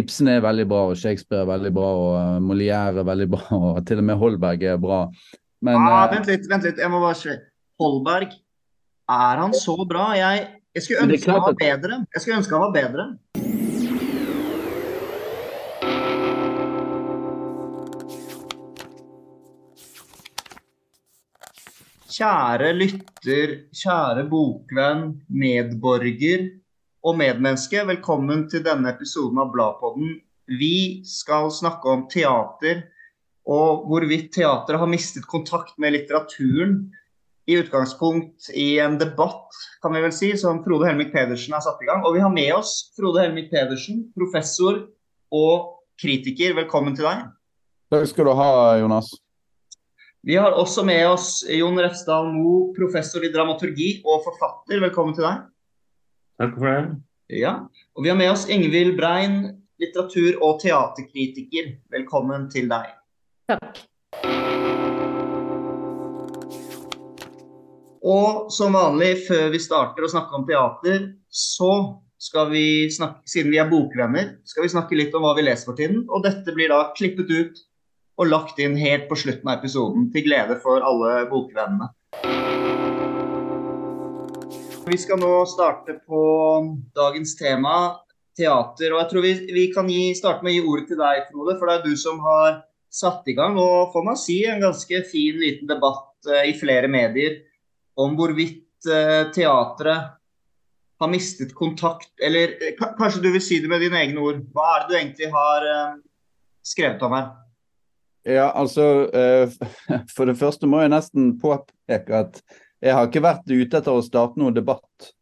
Ibsen er veldig bra, og Shakespeare er veldig bra, og Molière er veldig bra, og til og med Holberg er bra. Men, ah, vent litt, vent litt. Jeg må bare se. Holberg, er han så bra? Jeg, jeg skulle ønske han var bedre. Jeg skulle ønske han var bedre. Kjære lytter, kjære bokvenn, medborger og medmenneske. Velkommen til denne episoden av Bladpodden. Vi skal snakke om teater og hvorvidt teatret har mistet kontakt med litteraturen. I utgangspunkt i en debatt, kan vi vel si, som Frode Helmik Pedersen har satt i gang. Og vi har med oss Frode Helmik Pedersen, professor og kritiker. Velkommen til deg. Takk skal du ha, Jonas. Vi har også med oss Jon Refsdal Moe, professor i dramaturgi og forfatter. Velkommen til deg. Takk for det. Ja, Og vi har med oss Ingvild Brein, litteratur- og teaterkritiker. Velkommen til deg. Takk. Og som vanlig, før vi starter å snakke om teater, så skal vi snakke, siden vi er bokvenner, skal vi snakke litt om hva vi leser for tiden. Og dette blir da klippet ut og lagt inn helt på slutten av episoden, til glede for alle bokvennene. Vi skal nå starte på dagens tema, teater. Og jeg tror vi, vi kan gi, starte med å gi ordet til deg, Frode, for det er du som har satt i gang, og får man si, en ganske fin liten debatt uh, i flere medier om hvorvidt uh, teatret har mistet kontakt Eller uh, kanskje du vil si det med dine egne ord. Hva er det du egentlig har skrevet om her? Ja, altså eh, For det første må jeg nesten påpeke at jeg har ikke vært ute etter å starte noen debatt.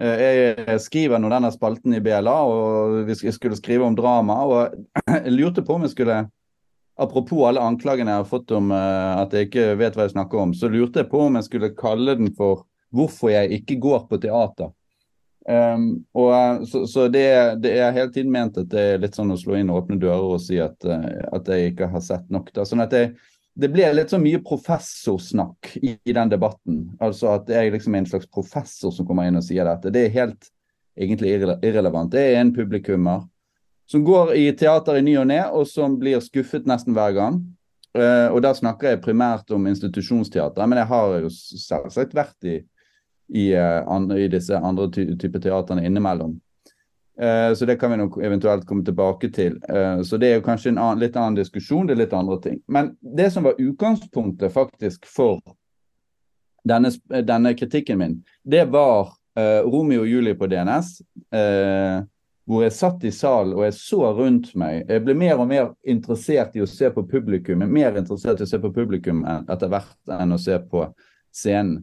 Eh, jeg skriver nå denne spalten i BLA, og vi skulle skrive om drama. Og jeg lurte på om jeg skulle Apropos alle anklagene jeg har fått om eh, at jeg ikke vet hva jeg snakker om, så lurte jeg på om jeg skulle kalle den for 'Hvorfor jeg ikke går på teater'. Um, og, eh, så, så det, det, er hele tiden ment at det er litt sånn å slå inn åpne dører og si at, at jeg ikke har sett nok. Da. Sånn at jeg, det ble litt så mye professorsnakk i, i, den debatten. Altså at jeg liksom er en slags professor som kommer inn og sier dette. Det er helt egentlig irre, irrelevant. Det er en publikummer som går i teater i ny og ne, og som blir skuffet nesten hver gang. Uh, og da snakker jeg primært om institusjonsteater, men jeg har jo selvsagt vært i i, uh, i disse andre ty typer teaterne innimellom. Uh, så det kan vi nok eventuelt komme tilbake til. Uh, så det er jo kanskje en annen, litt annen diskusjon, det er litt andre ting. Men det som var utgangspunktet faktisk for denne, denne kritikken min, det var Romeo og Julie på DNS. hvor jeg satt i salen og jeg så rundt meg. Jeg ble mer og mer interessert i å se på publikum. Mer interessert i å se på publikum etter hvert enn å se på scenen.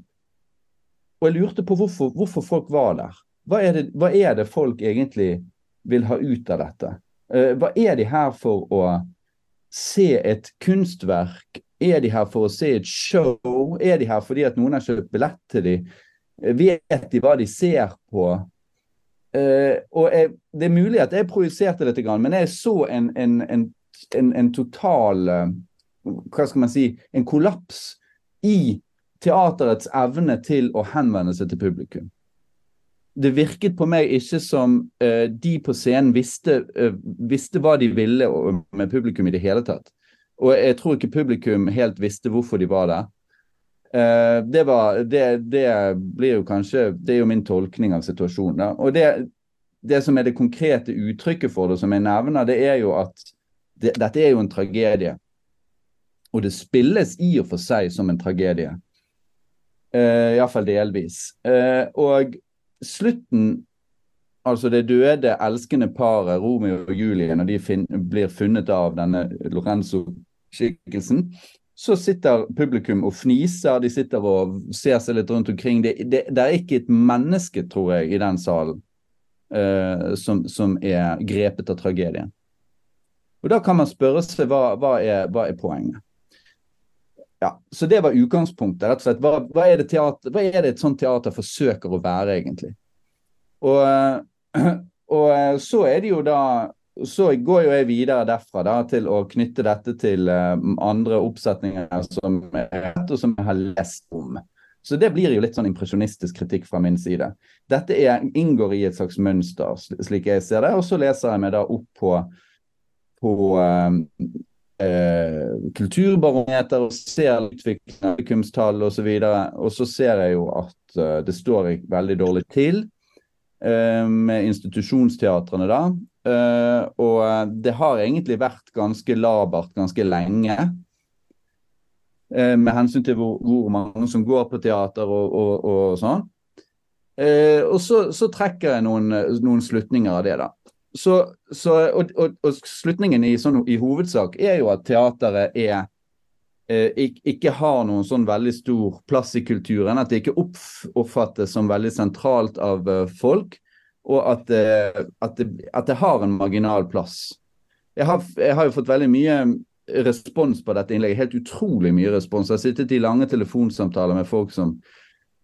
Og jeg lurte på hvorfor, hvorfor folk var der. Hva er, det, hva er, det, folk egentlig vil ha ut av dette? Uh, hva er de her for å se et kunstverk? Er de her for å se et show? Er de her fordi at noen har kjøpt billett til dem? Uh, vet de hva de ser på? Uh, og jeg, Det er mulig at jeg projiserte dette, men jeg så en, en, en, en total Hva skal man si? En kollaps i teaterets evne til å henvende seg til publikum. Det virket på meg ikke som uh, de på scenen visste, uh, visste, hva de ville med publikum i det hele tatt. Og jeg tror ikke publikum helt visste hvorfor de var der. Uh, det, var, det, det, blir jo kanskje Det er jo min tolkning av situasjonen. Da. Og det, det, som er det konkrete uttrykket for det, som jeg nevner, det er jo at dette er jo en tragedie. Og det spilles i og for seg som en tragedie. Uh, Iallfall delvis. Uh, og slutten, altså det døde, elskende paret Romeo og Julie, når de blir funnet av denne Lorenzo-skikkelsen, så sitter publikum og fniser, de sitter og ser seg litt rundt omkring. Det, det, det er ikke et menneske, tror jeg, i den salen uh, som, som, er grepet av tragedien. Og Da kan man spørre seg hva, hva, er, hva er poenget. Ja, Så det var utgangspunktet. rett og slett. Hva, hva, er teater, hva, er det et sånt teater forsøker å være, egentlig? Og, og, så er det jo da Så går jo jeg videre derfra da, til å knytte dette til uh, andre oppsetninger som jeg, og som jeg har lest om. Så det blir jo litt sånn impresjonistisk kritikk fra min side. Dette er, inngår i et slags mønster, slik jeg ser det. Og så leser jeg meg da opp på, på eh, eh, kulturbarometer og ser utviklingen av publikumstall osv. Og, og så ser jeg jo at uh, det står veldig dårlig til uh, med institusjonsteatrene da. Og det har egentlig vært ganske labert ganske lenge. med hensyn til hvor, hvor, mange som går på teater og, og, og sånn. og så, så, trekker jeg noen, noen slutninger av det, da så, så, og, og, og, slutningen i, sånn, i, hovedsak er jo at teateret er eh, ikke har noen sånn veldig stor plass i kulturen. At det ikke oppfattes som veldig sentralt av uh, folk. Og at, det, at, det, at, det, har en marginal plass. Jeg har, jeg har, jo fått veldig mye respons på dette innlegget. Helt utrolig mye respons. Jeg har sittet i lange telefonsamtaler med folk som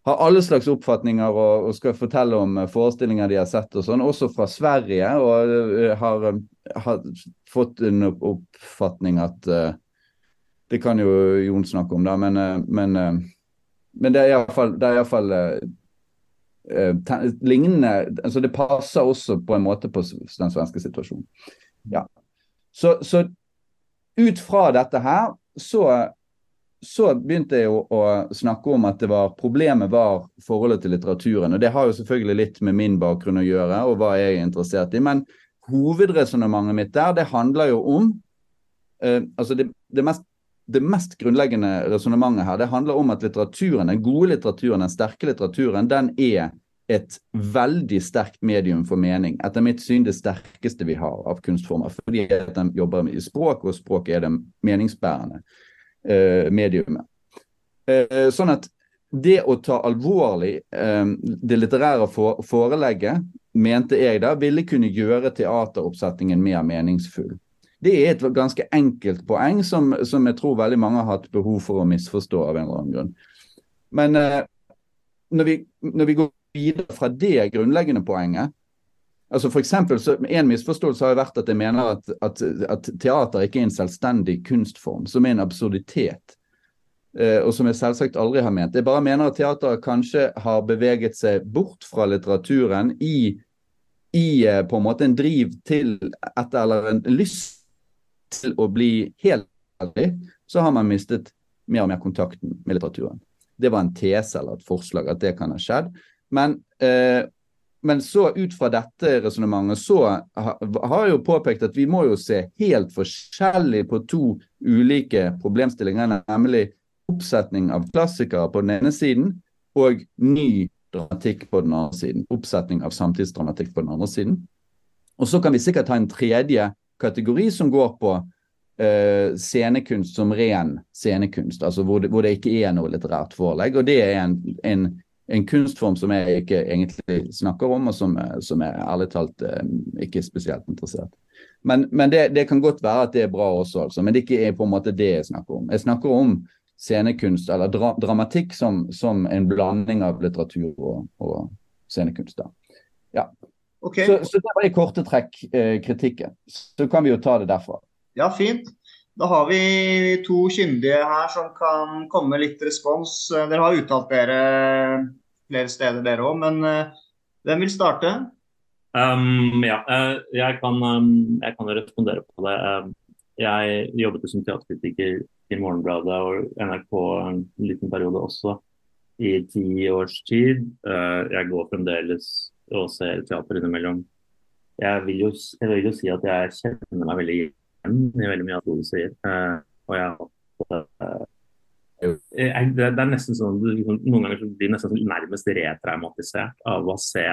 har alle slags oppfatninger og, og, skal fortelle om eh, forestillinger de har sett, og sånn, også fra Sverige. Og uh, har, har, fått en oppfatning at uh, Det kan jo Jon snakke om, da, men, uh, men, men det er iallfall lignende altså Det passer også på en måte på den svenske situasjonen. Ja. Så, så ut fra dette her så så begynte jeg å, snakke om at var, problemet var forholdet til litteraturen. og Det har jo selvfølgelig litt med min bakgrunn å gjøre og hva jeg er interessert i. Men hovedresonnementet mitt der, det handler jo om eh, altså det, det, mest, det, mest, grunnleggende resonnementet her, det handler om at litteraturen, den gode litteraturen, den sterke litteraturen, den er et veldig sterkt medium for mening. Etter mitt syn det sterkeste vi har av kunstformer. Fordi den jobber i språk, og språk er det meningsbærende mediumet. Eh, sånn at det å ta alvorlig eh, det litterære forelegget, mente jeg da, ville kunne gjøre teateroppsetningen mer meningsfull. Det er et ganske enkelt poeng som, som, jeg tror veldig mange har hatt behov for å misforstå av en eller annen grunn. Men eh, når, vi, når vi går videre fra det grunnleggende poenget, Altså for eksempel, så En misforståelse har vært at jeg mener at, at, at, teater ikke er en selvstendig kunstform, som er en absurditet. Eh, og som jeg selvsagt aldri har ment. Jeg bare mener at teater kanskje har beveget seg bort fra litteraturen i, i eh, på en måte en driv til etter, eller en lyst til å bli helt ærlig, så har man mistet mer og mer kontakten med litteraturen. Det var en tese eller et forslag at det kan ha skjedd. Men eh, men så ut fra dette resonnementet så har jeg jo påpekt at vi må jo se helt forskjellig på to ulike problemstillinger, nemlig oppsetning av klassikere på den ene siden og ny dramatikk på den andre siden. Oppsetning av samtidsdramatikk på den andre siden. Og så kan vi sikkert ha en tredje kategori som går på uh, scenekunst som ren scenekunst, altså hvor det, hvor det, ikke er noe litterært forelegg. Og det er en, en en kunstform som jeg ikke egentlig snakker om, og som, som er ærlig talt eh, ikke spesielt interessert. Men, men det, det, kan godt være at det er bra også, altså. Men det ikke er ikke på en måte det jeg snakker om. Jeg snakker om scenekunst, eller dra, dramatikk, som, som, en blanding av litteratur og, og scenekunst. Da. Ja. Okay. Så, så, det var i korte trekk eh, kritikken. Så kan vi jo ta det derfra. Ja, fint. Da har vi to kyndige her som kan komme med litt respons. Dere har uttalt dere flere steder, dere òg. Men uh, hvem vil starte? Um, ja, jeg, kan, um, jeg, kan, respondere på det. Uh, jeg jobbet som teaterkritiker i Morgenbladet og NRK en liten periode også, i ti års tid. jeg går fremdeles og ser teater innimellom. Jeg vil, jo, jeg vil jo si at jeg kjenner meg veldig i veldig mye av det du sier. Uh, og jeg, uh, jeg, det, er nesten sånn liksom, Noen ganger blir nesten sånn nærmest retraumatisert av å se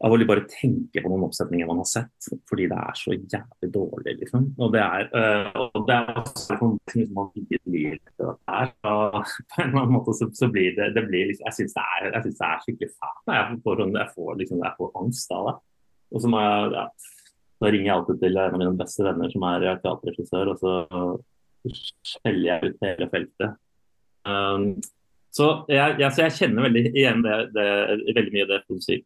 av å bare tenke på noen oppsetninger man har sett, fordi det er så jævlig dårlig, liksom. Og det er, uh, og det er sånn ting som man ikke blir der. og på en eller annen måte så, så blir det, det blir liksom, Jeg syns det, det, er skikkelig fælt. Jeg får, sånn, jeg får, liksom, jeg får angst av det. Og så må jeg ja, da ringer jeg alltid til en av mine beste venner som er teaterregissør, og så skjeller jeg ut hele feltet. Um, så, jeg, jeg, så jeg, kjenner veldig igjen det, det, veldig mye det du sier.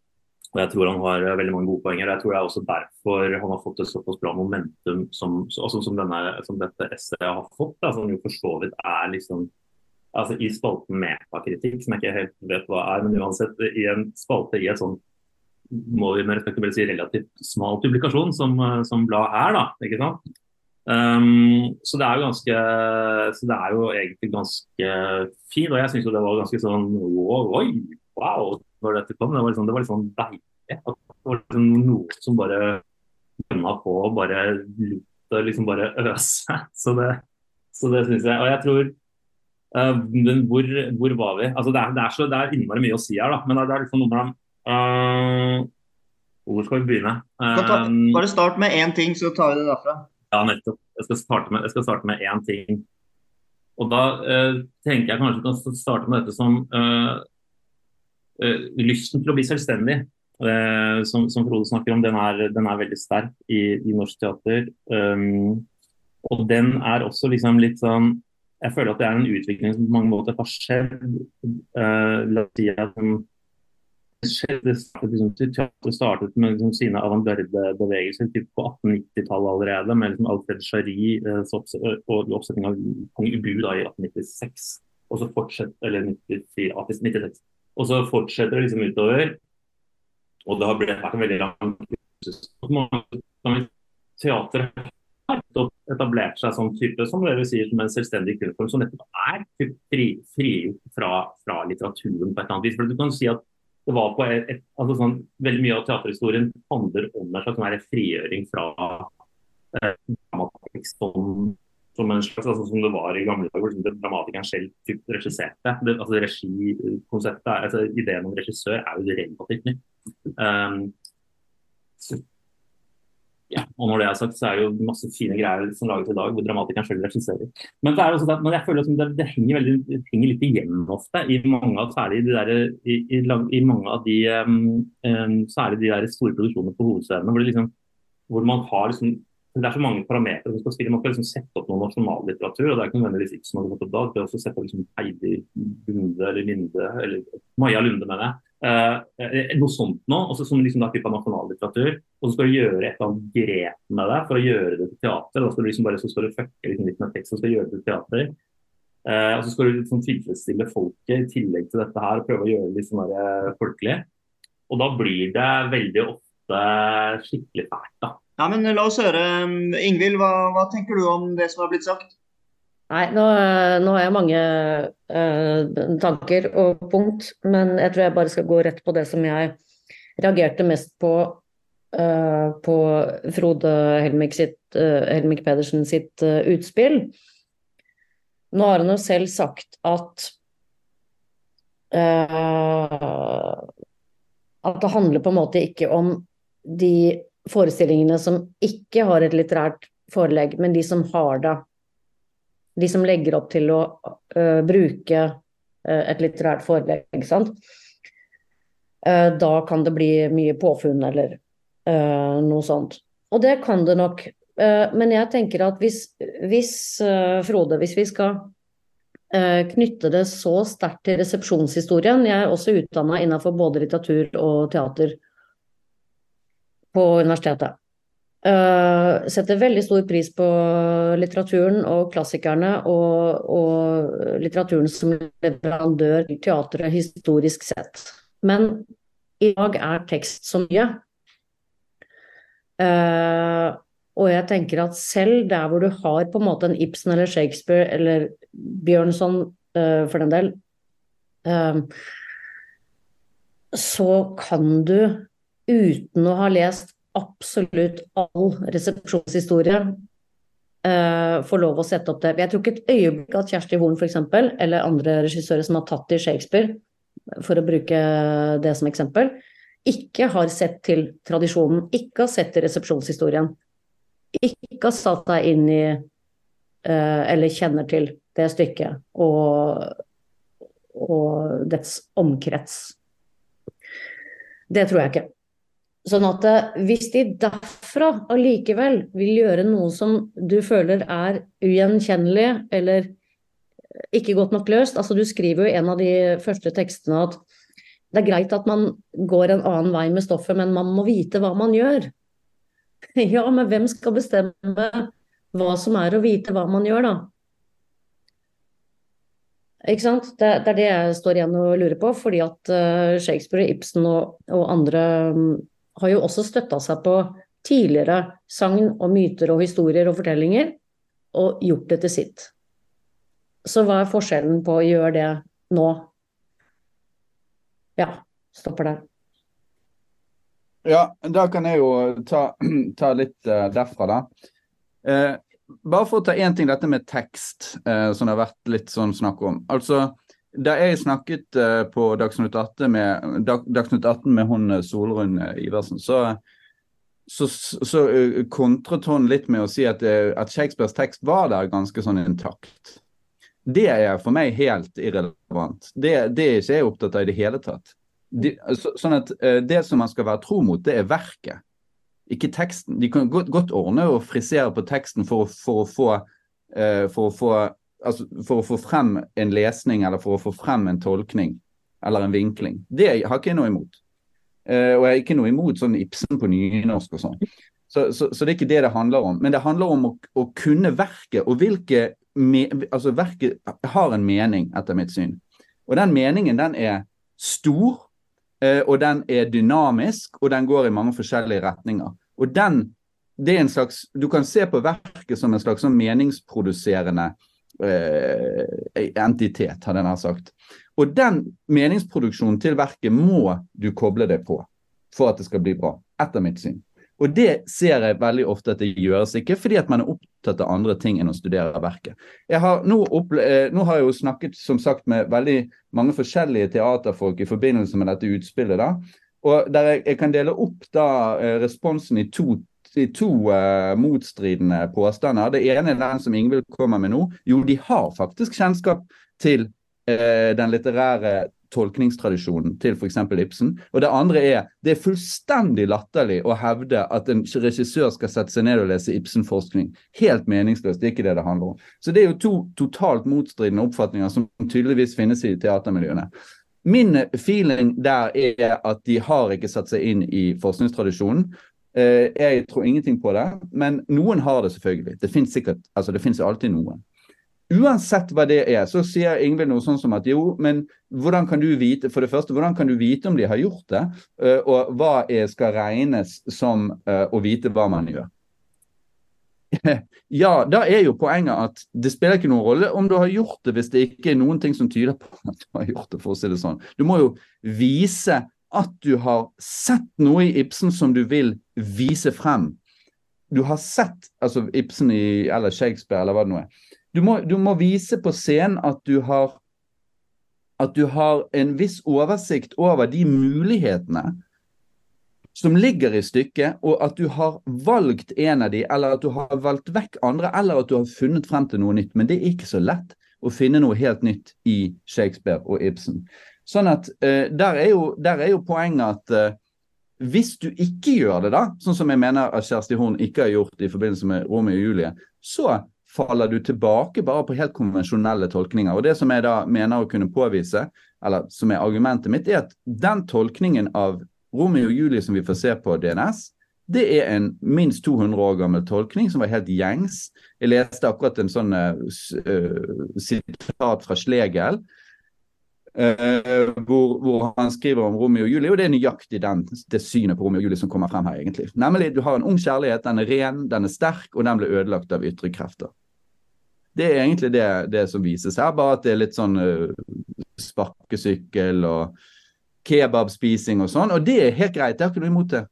Og jeg tror han har veldig mange gode poenger. Jeg tror det er også derfor han har fått et såpass bra momentum som, altså som, denne, som dette essayet har fått. Da, som jo for så vidt er liksom altså i spalten metakritikk, som jeg ikke helt vet hva er, men uansett i en spalte i et sånn må vi med respekt si relativt smal publikasjon som, som blad er, da. ikke sant? Um, så det er jo ganske så det er jo egentlig ganske fint. Og jeg syns det var ganske sånn oi, wow, når dette kom. Det var liksom, det var liksom deilig. At det var liksom noe som bare gønna på og bare lot det liksom bare øse. Så det, så det syns jeg. Og jeg tror uh, hvor, hvor, var vi? Altså det, er, det, er så, det er innmari mye å si her, da. Men det, er liksom noe mellom uh, Hvor skal vi begynne? Um, bare start med én ting, så tar vi det derfra. Ja, nettopp. Jeg skal starte med, jeg skal starte med én ting. Og da uh, tenker jeg kanskje vi kan starte med dette som lysten til å bli selvstendig. Som, som, Frode snakker om, den er, den er veldig sterk i, i norsk teater. Um, og den er også liksom litt sånn Jeg føler at det er en utvikling som på mange måter har skjedd. Uh, la oss si at det startet, liksom, teatret startet med liksom, sine avantgardebevegelser på 1890-tallet allerede, med liksom, Alfred Jarry eh, og oppsetning av Kong Ubu da, i 1896. Og så fortsetter, eller 94, 96. Og så fortsetter det liksom utover. Og det har vært en veldig lang Teatret har etablert seg som type, som dere sier, som en selvstendig kunstform, som nettopp er frigjort fri fra, fra litteraturen på et eller annet vis. For du kan si at det var på et, et, altså sånn, Veldig mye av teaterhistorien handler om en slags sånn frigjøring fra eh, dramatikk som, som, en slags, altså, som det var i gamle dager, hvor dramatikeren selv regisserte. Det, altså Regikonseptet, altså, ideen om regissør er jo relativt ny. Um, så ja, og når det er sagt, så er det jo masse fine greier som lages i dag, hvor dramatikeren selv regisserer. Men, det er også det, jeg føler at det, det, henger veldig, det, henger litt igjen ofte, i mange av, særlig de der, i, i, i, mange av de um, um, særlig de der store produksjonene på hovedscenene, hvor, liksom, hvor man har liksom det er så mange parametere som skal spille. Man skal liksom sette opp noe nasjonallitteratur. og Det er ikke nødvendigvis som har gått opp da. Det er også sette opp liksom Heidi Lunde eller Linde, eller Maja Lunde, mener jeg. Eh, noe sånt noe, som liksom da type av nasjonallitteratur. Og så skal du gjøre et eller annet grep med det for å gjøre det til teater. Da skal du liksom bare så skal du fucke liksom litt med tekst og skal gjøre det til teater. Eh, og så skal du liksom tilfredsstille folket i tillegg til dette her og prøve å gjøre det litt sånn eh, folkelig. Og da blir det veldig ofte skikkelig fælt. da. Ja, men La oss høre. Ingvild, hva, hva, tenker du om det som har blitt sagt? Nei, nå, nå har jeg mange uh, tanker og punkt, men jeg tror jeg bare skal gå rett på det som jeg reagerte mest på på Frode Helmik, sitt, uh, Helmik Pedersen sitt utspill. Nå har han jo selv sagt at at det handler på en måte ikke om de forestillingene som ikke har et litterært forelegg, men de som har det. De som legger opp til å uh, bruke uh, et litterært forelegg. ikke sant? Uh, da kan det bli mye påfunn eller noe sånt. Og det kan det nok. men jeg tenker at hvis, hvis Frode, hvis vi skal knytte det så sterkt til resepsjonshistorien Jeg er også utdanna innenfor både litteratur og teater på universitetet. Uh, setter veldig stor pris på litteraturen og klassikerne og, og litteraturen som leverandør til teatret historisk sett. Men i dag er tekst så mye. Uh, og jeg tenker at selv der hvor du har på en måte en Ibsen eller Shakespeare eller Bjørnson uh, for den del, så kan du uten å ha lest absolutt all resepsjonshistorie, uh, få lov å sette opp det. Jeg tror ikke et øyeblikk at Kjersti Horn f.eks., eller andre regissører som har tatt i Shakespeare, for å bruke det som eksempel, ikke har sett til tradisjonen, ikke har sett til resepsjonshistorien. Ikke har satt deg inn i uh, eller kjenner til det stykket og, og dets omkrets. Det tror jeg ikke. Sånn at eh, hvis de derfra allikevel vil gjøre noe som du føler er ugjenkjennelig eller ikke godt nok løst altså Du skriver jo i en av de første tekstene at det er greit at man går en annen vei med stoffet, men man må vite hva man gjør. Ja, men hvem skal bestemme hva som er å vite hva man gjør, da? Ikke sant? Det, det, er det jeg står igjen og lurer på. Fordi at uh, Shakespeare, Ibsen og, og andre um, har jo også støtta seg på tidligere sagn og myter og historier og fortellinger, og gjort det til sitt. Så hva er forskjellen på å gjøre det nå? Ja, stopper der. Ja, da kan jeg jo ta, ta litt uh, derfra, da. Uh, bare for å ta én ting, dette med tekst, eh, som det har vært litt sånn snakk om. Altså, Da jeg snakket på Dagsnytt 18 med, Dag, Dagsnytt 18 med hun Solrun Iversen, så, så, så uh, kontret hun litt med å si at, at, Shakespeares tekst var der ganske sånn intakt. Det er for meg helt irrelevant. Det, det er ikke jeg opptatt av i det hele tatt. De, så, sånn at uh, Det som man skal være tro mot, det er verket ikke teksten. De kan godt, godt ordne og frisere på teksten for, for, få, uh, for, å få, altså, for å få frem en lesning eller for å få frem en tolkning eller en vinkling. Det har ikke jeg noe imot. Uh, og jeg har ikke noe imot sånn Ibsen på nynorsk og sånn. Så, så, så, det er ikke det det handler om. Men det handler om å, å kunne verket, og hvilke me, Altså, verket har en mening, etter mitt syn. Og den meningen, den er stor, Eh, og den er dynamisk, og den går i mange forskjellige retninger. Og den, det er en slags, Du kan se på verket som en slags sånn meningsproduserende eh, entitet, hadde jeg nær sagt. Og den meningsproduksjonen til verket må du koble deg på for at det skal bli bra, etter mitt syn. Og det ser jeg veldig ofte at det gjøres ikke, fordi at man er opptatt av andre ting enn å studere verket. Har, nå, eh, nå, har jeg jo snakket som sagt med veldig mange forskjellige teaterfolk i forbindelse med dette utspillet. da, og der jeg, jeg kan dele opp da eh, responsen i to, i to uh, motstridende påstander. Det ene er den som Ingvild kommer med nå. Jo, de har faktisk kjennskap til uh, den litterære tolkningstradisjonen til f.eks. Ibsen. Og det andre er det er fullstendig latterlig å hevde at en regissør skal sette seg ned og lese Ibsen-forskning. Helt meningsløst. Det er ikke det det handler om. Så det er jo to totalt motstridende oppfatninger som tydeligvis finnes i teatermiljøene. Min feeling der er at de har ikke satt seg inn i forskningstradisjonen. Eh, jeg tror ingenting på det, men noen har det selvfølgelig. Det finnes sikkert, altså det finnes alltid noen. Uansett hva det er, så sier Ingvild noe sånn som at jo, men hvordan kan du vite for det første, hvordan kan du vite om de har gjort det, eh, og hva er, skal regnes som uh, å vite hva man gjør? ja, da er jo poenget at det spiller ikke noen rolle om du har gjort det hvis det ikke er noen ting som tyder på at du har gjort det, for å si det sånn. Du må jo vise at du har sett noe i Ibsen som du vil vise frem. Du har sett altså Ibsen i, eller Shakespeare eller hva det nå er du må, du må vise på scenen at du har at du har en viss oversikt over de mulighetene som ligger i stykket, og at du har valgt en av de, eller at du har valgt vekk andre, eller at du har funnet frem til noe nytt. Men det er ikke så lett å finne noe helt nytt i Shakespeare og Ibsen. Sånn at uh, der, er jo, der, er jo, poenget at uh, hvis du ikke gjør det, da, sånn som jeg mener at Kjersti Horn ikke har gjort i forbindelse med Romeo og Julie, så faller du tilbake bare på helt konvensjonelle tolkninger. Og Det som jeg da mener å kunne påvise, eller som er argumentet mitt, er at den tolkningen av Romeo og Julie som vi får se på DNS, det er en minst 200 år gammel tolkning som var helt gjengs. Jeg leste akkurat en sånn uh, sitat fra Slegel. Uh, hvor, hvor, han skriver om Romeo og Julie, og det er nøyaktig den, det synet på Romeo og Julie som kommer frem her. egentlig. Nemlig, Du har en ung kjærlighet, den er ren, den er sterk, og den blir ødelagt av ytre krefter. Det er egentlig det, det, som vises her, bare at det er litt sånn sparkesykkel og kebabspising og sånn. Og det er helt greit, det har ikke noe imot det.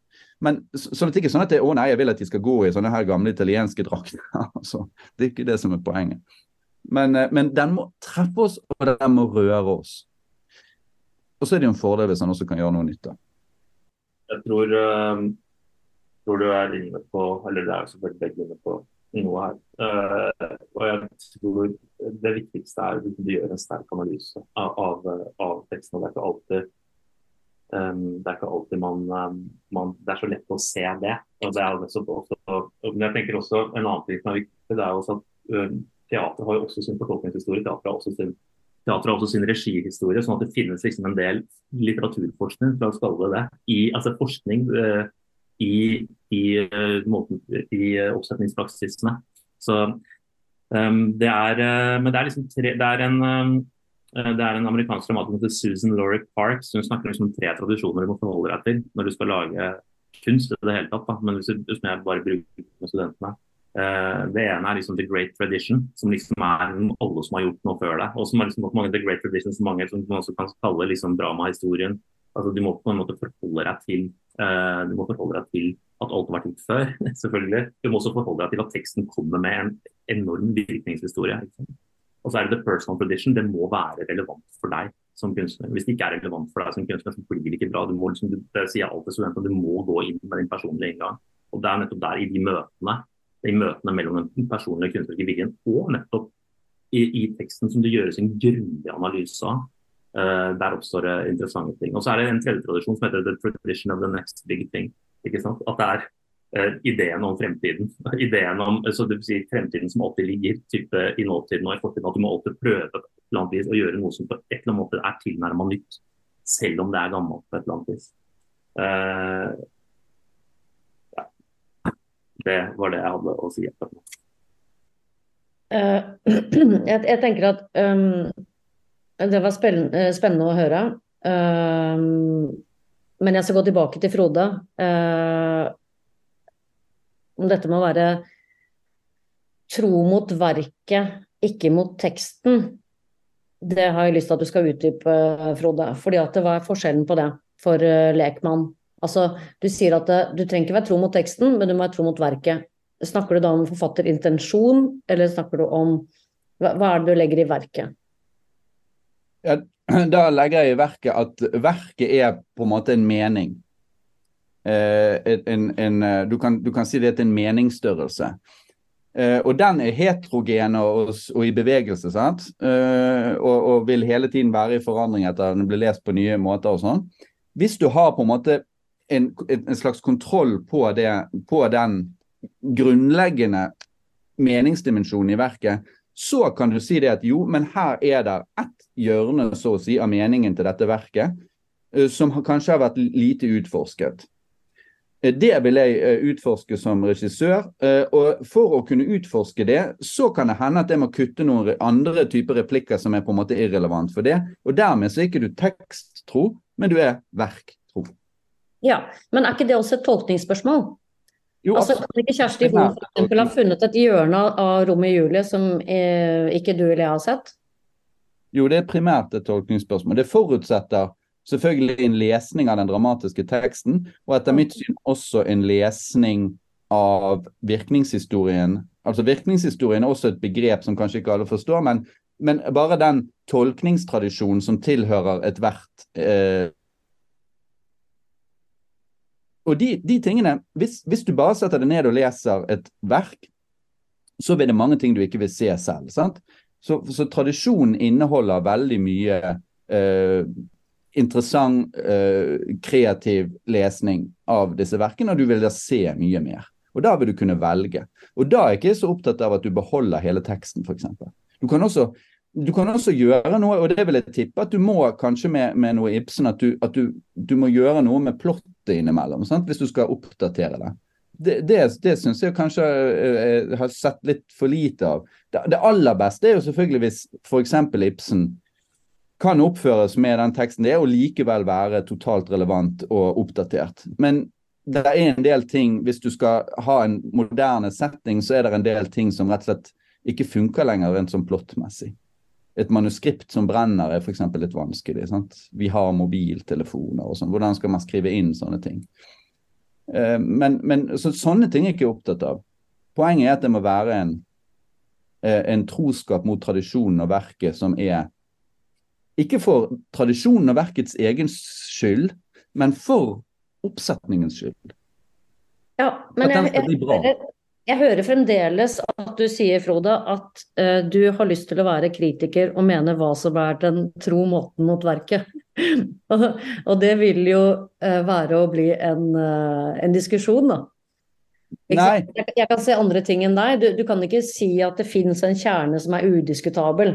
Men så, at det ikke er sånn at det, å nei, jeg vil at de skal gå i sånne her gamle italienske drakter. altså, det er ikke det som er poenget. Men, men, den må treffe oss, og den må røre oss. Og så er det jo en fordel hvis den også kan gjøre noe nytte. Jeg tror, uh, tror du er inne på, eller det er selvfølgelig begge inne på, noe her. Uh, og jeg tror det viktigste er at du gjør en sterk analyse av, av, teksten. teksten. Det er ikke alltid, um, det er ikke alltid man, man, Det er så lett å se det. og det er også, også, Men jeg tenker også en annen ting som er viktig, det er også at um, teater har jo også sin fortolkningshistorie. Teater har også sin Teater har også sin regihistorie, sånn at det finnes liksom en del litteraturforskning for å kalle det, i, altså forskning uh, i, i, eh, i eh, oppsetningspraksisene. Så um, det er, uh, men det er liksom tre, det er en um, Eh, det er en amerikansk dramatiker Susan Lorick Parks. Hun snakker liksom om tre tradisjoner du må forholde deg til når du skal lage kunst. i det hele tatt. Da. Men hvis, hvis jeg bare bruker med studentene. Uh, det ene er liksom The Great Tradition, som liksom er alle som har gjort noe før deg. Og som er liksom mange The Great Tradition som mange som man også kan kalle liksom dramahistorien. Altså, du må på en måte forholde deg til du må forholde deg til at alt har vært gjort før, selvfølgelig. Du må også forholde deg til at teksten kommer med en enorm virkningshistorie. Og så er det the personal tradition. Det må være relevant for deg som kunstner. Hvis det ikke er relevant for deg som kunstner, så blir det ikke bra. Du må, liksom, det sier jeg alltid studenter, du må gå inn med din personlige inngang. Og det er nettopp der, i de møtene, i møtene mellom den personlige kunstneriske viljen og nettopp i, i, teksten som det gjøres en grundig analyse av. Uh, der oppstår det interessante ting. Og så er det en tredje tradisjon som heter the tradition of the next big thing. Ikke sant? At det er uh, ideen om fremtiden. ideen om, så det vil si Fremtiden som alltid ligger type, i nåtiden og i fortiden. At du må alltid prøve å gjøre noe som på et eller annet måte er tilnærma nytt. Selv om det er gammelt på et eller annet vis. Uh, ja. Det var det jeg hadde å si. Uh, jeg, jeg, tenker at um, det var spennende, spennende å høre. Um, men jeg skal gå tilbake til Frode. Uh, om dette med å være tro mot verket, ikke mot teksten. Det har jeg lyst til at du skal utdype, Frode. Fordi at det var forskjellen på det for uh, lekmann. Altså, du sier at du trenger ikke være tro mot teksten, men du må være tro mot verket. Snakker du da om forfatterintensjon, eller snakker du om hva, hva er det du legger i verket? Ja, da legger jeg i verket at verket er på en måte en mening. Eh, en, en, eh, du, kan, du, kan, si det er en meningsstørrelse. Eh, og den er heterogen og, og i bevegelse, sant? Eh, og, og, vil hele tiden være i forandring etter at den blir lest på nye måter og sånn. Hvis du har på en måte en, en slags kontroll på, det, på den grunnleggende meningsdimensjonen i verket, så kan du si det at jo, men her er det ett hjørne så å si, av meningen til dette verket eh, som kanskje har vært lite utforsket. Eh, det vil jeg eh, utforske som regissør. Og for å kunne utforske det, så kan det hende at jeg må kutte noen andre typer replikker som er på en måte irrelevant for det. Og dermed så er ikke du teksttro, men du er verktro. Ja, men er ikke det også et tolkningsspørsmål? Jo, altså, ikke Kjersti Hoel f.eks. ha funnet et hjørne av rommet i Julie som eh, ikke du eller jeg har sett? Jo, det er primært et tolkningsspørsmål. Det forutsetter selvfølgelig en lesning av den dramatiske teksten, og etter mitt syn også en lesning av virkningshistorien. Altså Virkningshistorien er også et begrep som kanskje ikke alle forstår, men, men bare den tolkningstradisjonen som tilhører ethvert eh, og de, de tingene, hvis, hvis, du bare setter deg ned og leser et verk, så vil det mange ting du ikke vil se selv. Så, så tradisjonen inneholder veldig mye eh, interessant, eh, kreativ lesning av disse verkene, og du vil da se mye mer. Og da vil du kunne velge. Og da er jeg ikke så opptatt av at du beholder hele teksten, f.eks. Du du kan også gjøre noe, og det vil jeg tippe at du må kanskje med, med noe Ibsen, at, du, at du, du, må gjøre noe med plottet innimellom, sant? hvis du skal oppdatere det. Det, det, det syns jeg kanskje jeg eh, har sett litt for lite av. Det, det aller beste er jo selvfølgelig hvis f.eks. Ibsen kan oppføres med den teksten det er, og likevel være totalt relevant og oppdatert. Men det er en del ting, hvis du skal ha en moderne setting, så er det en del ting som rett og slett ikke funker lenger rent sånn plottmessig et manuskript som brenner, er f.eks. litt vanskelig. Sant? Vi har mobiltelefoner og sånn. Hvordan skal man skrive inn sånne ting? Uh, men, men så, sånne ting er jeg ikke opptatt av. Poenget er at det må være en, uh, en troskap mot tradisjonen og verket som er Ikke for tradisjonen og verkets egen skyld, men for oppsetningens skyld. Ja, men jeg, jeg, jeg, hører fremdeles at du sier, Frode, at uh, du har lyst til å være kritiker og mene hva som er den tro måten mot verket. og, og, det vil jo uh, være å bli en, uh, en diskusjon, da. Jeg, jeg, kan se andre ting enn deg. Du, du kan ikke si at det finnes en kjerne som er udiskutabel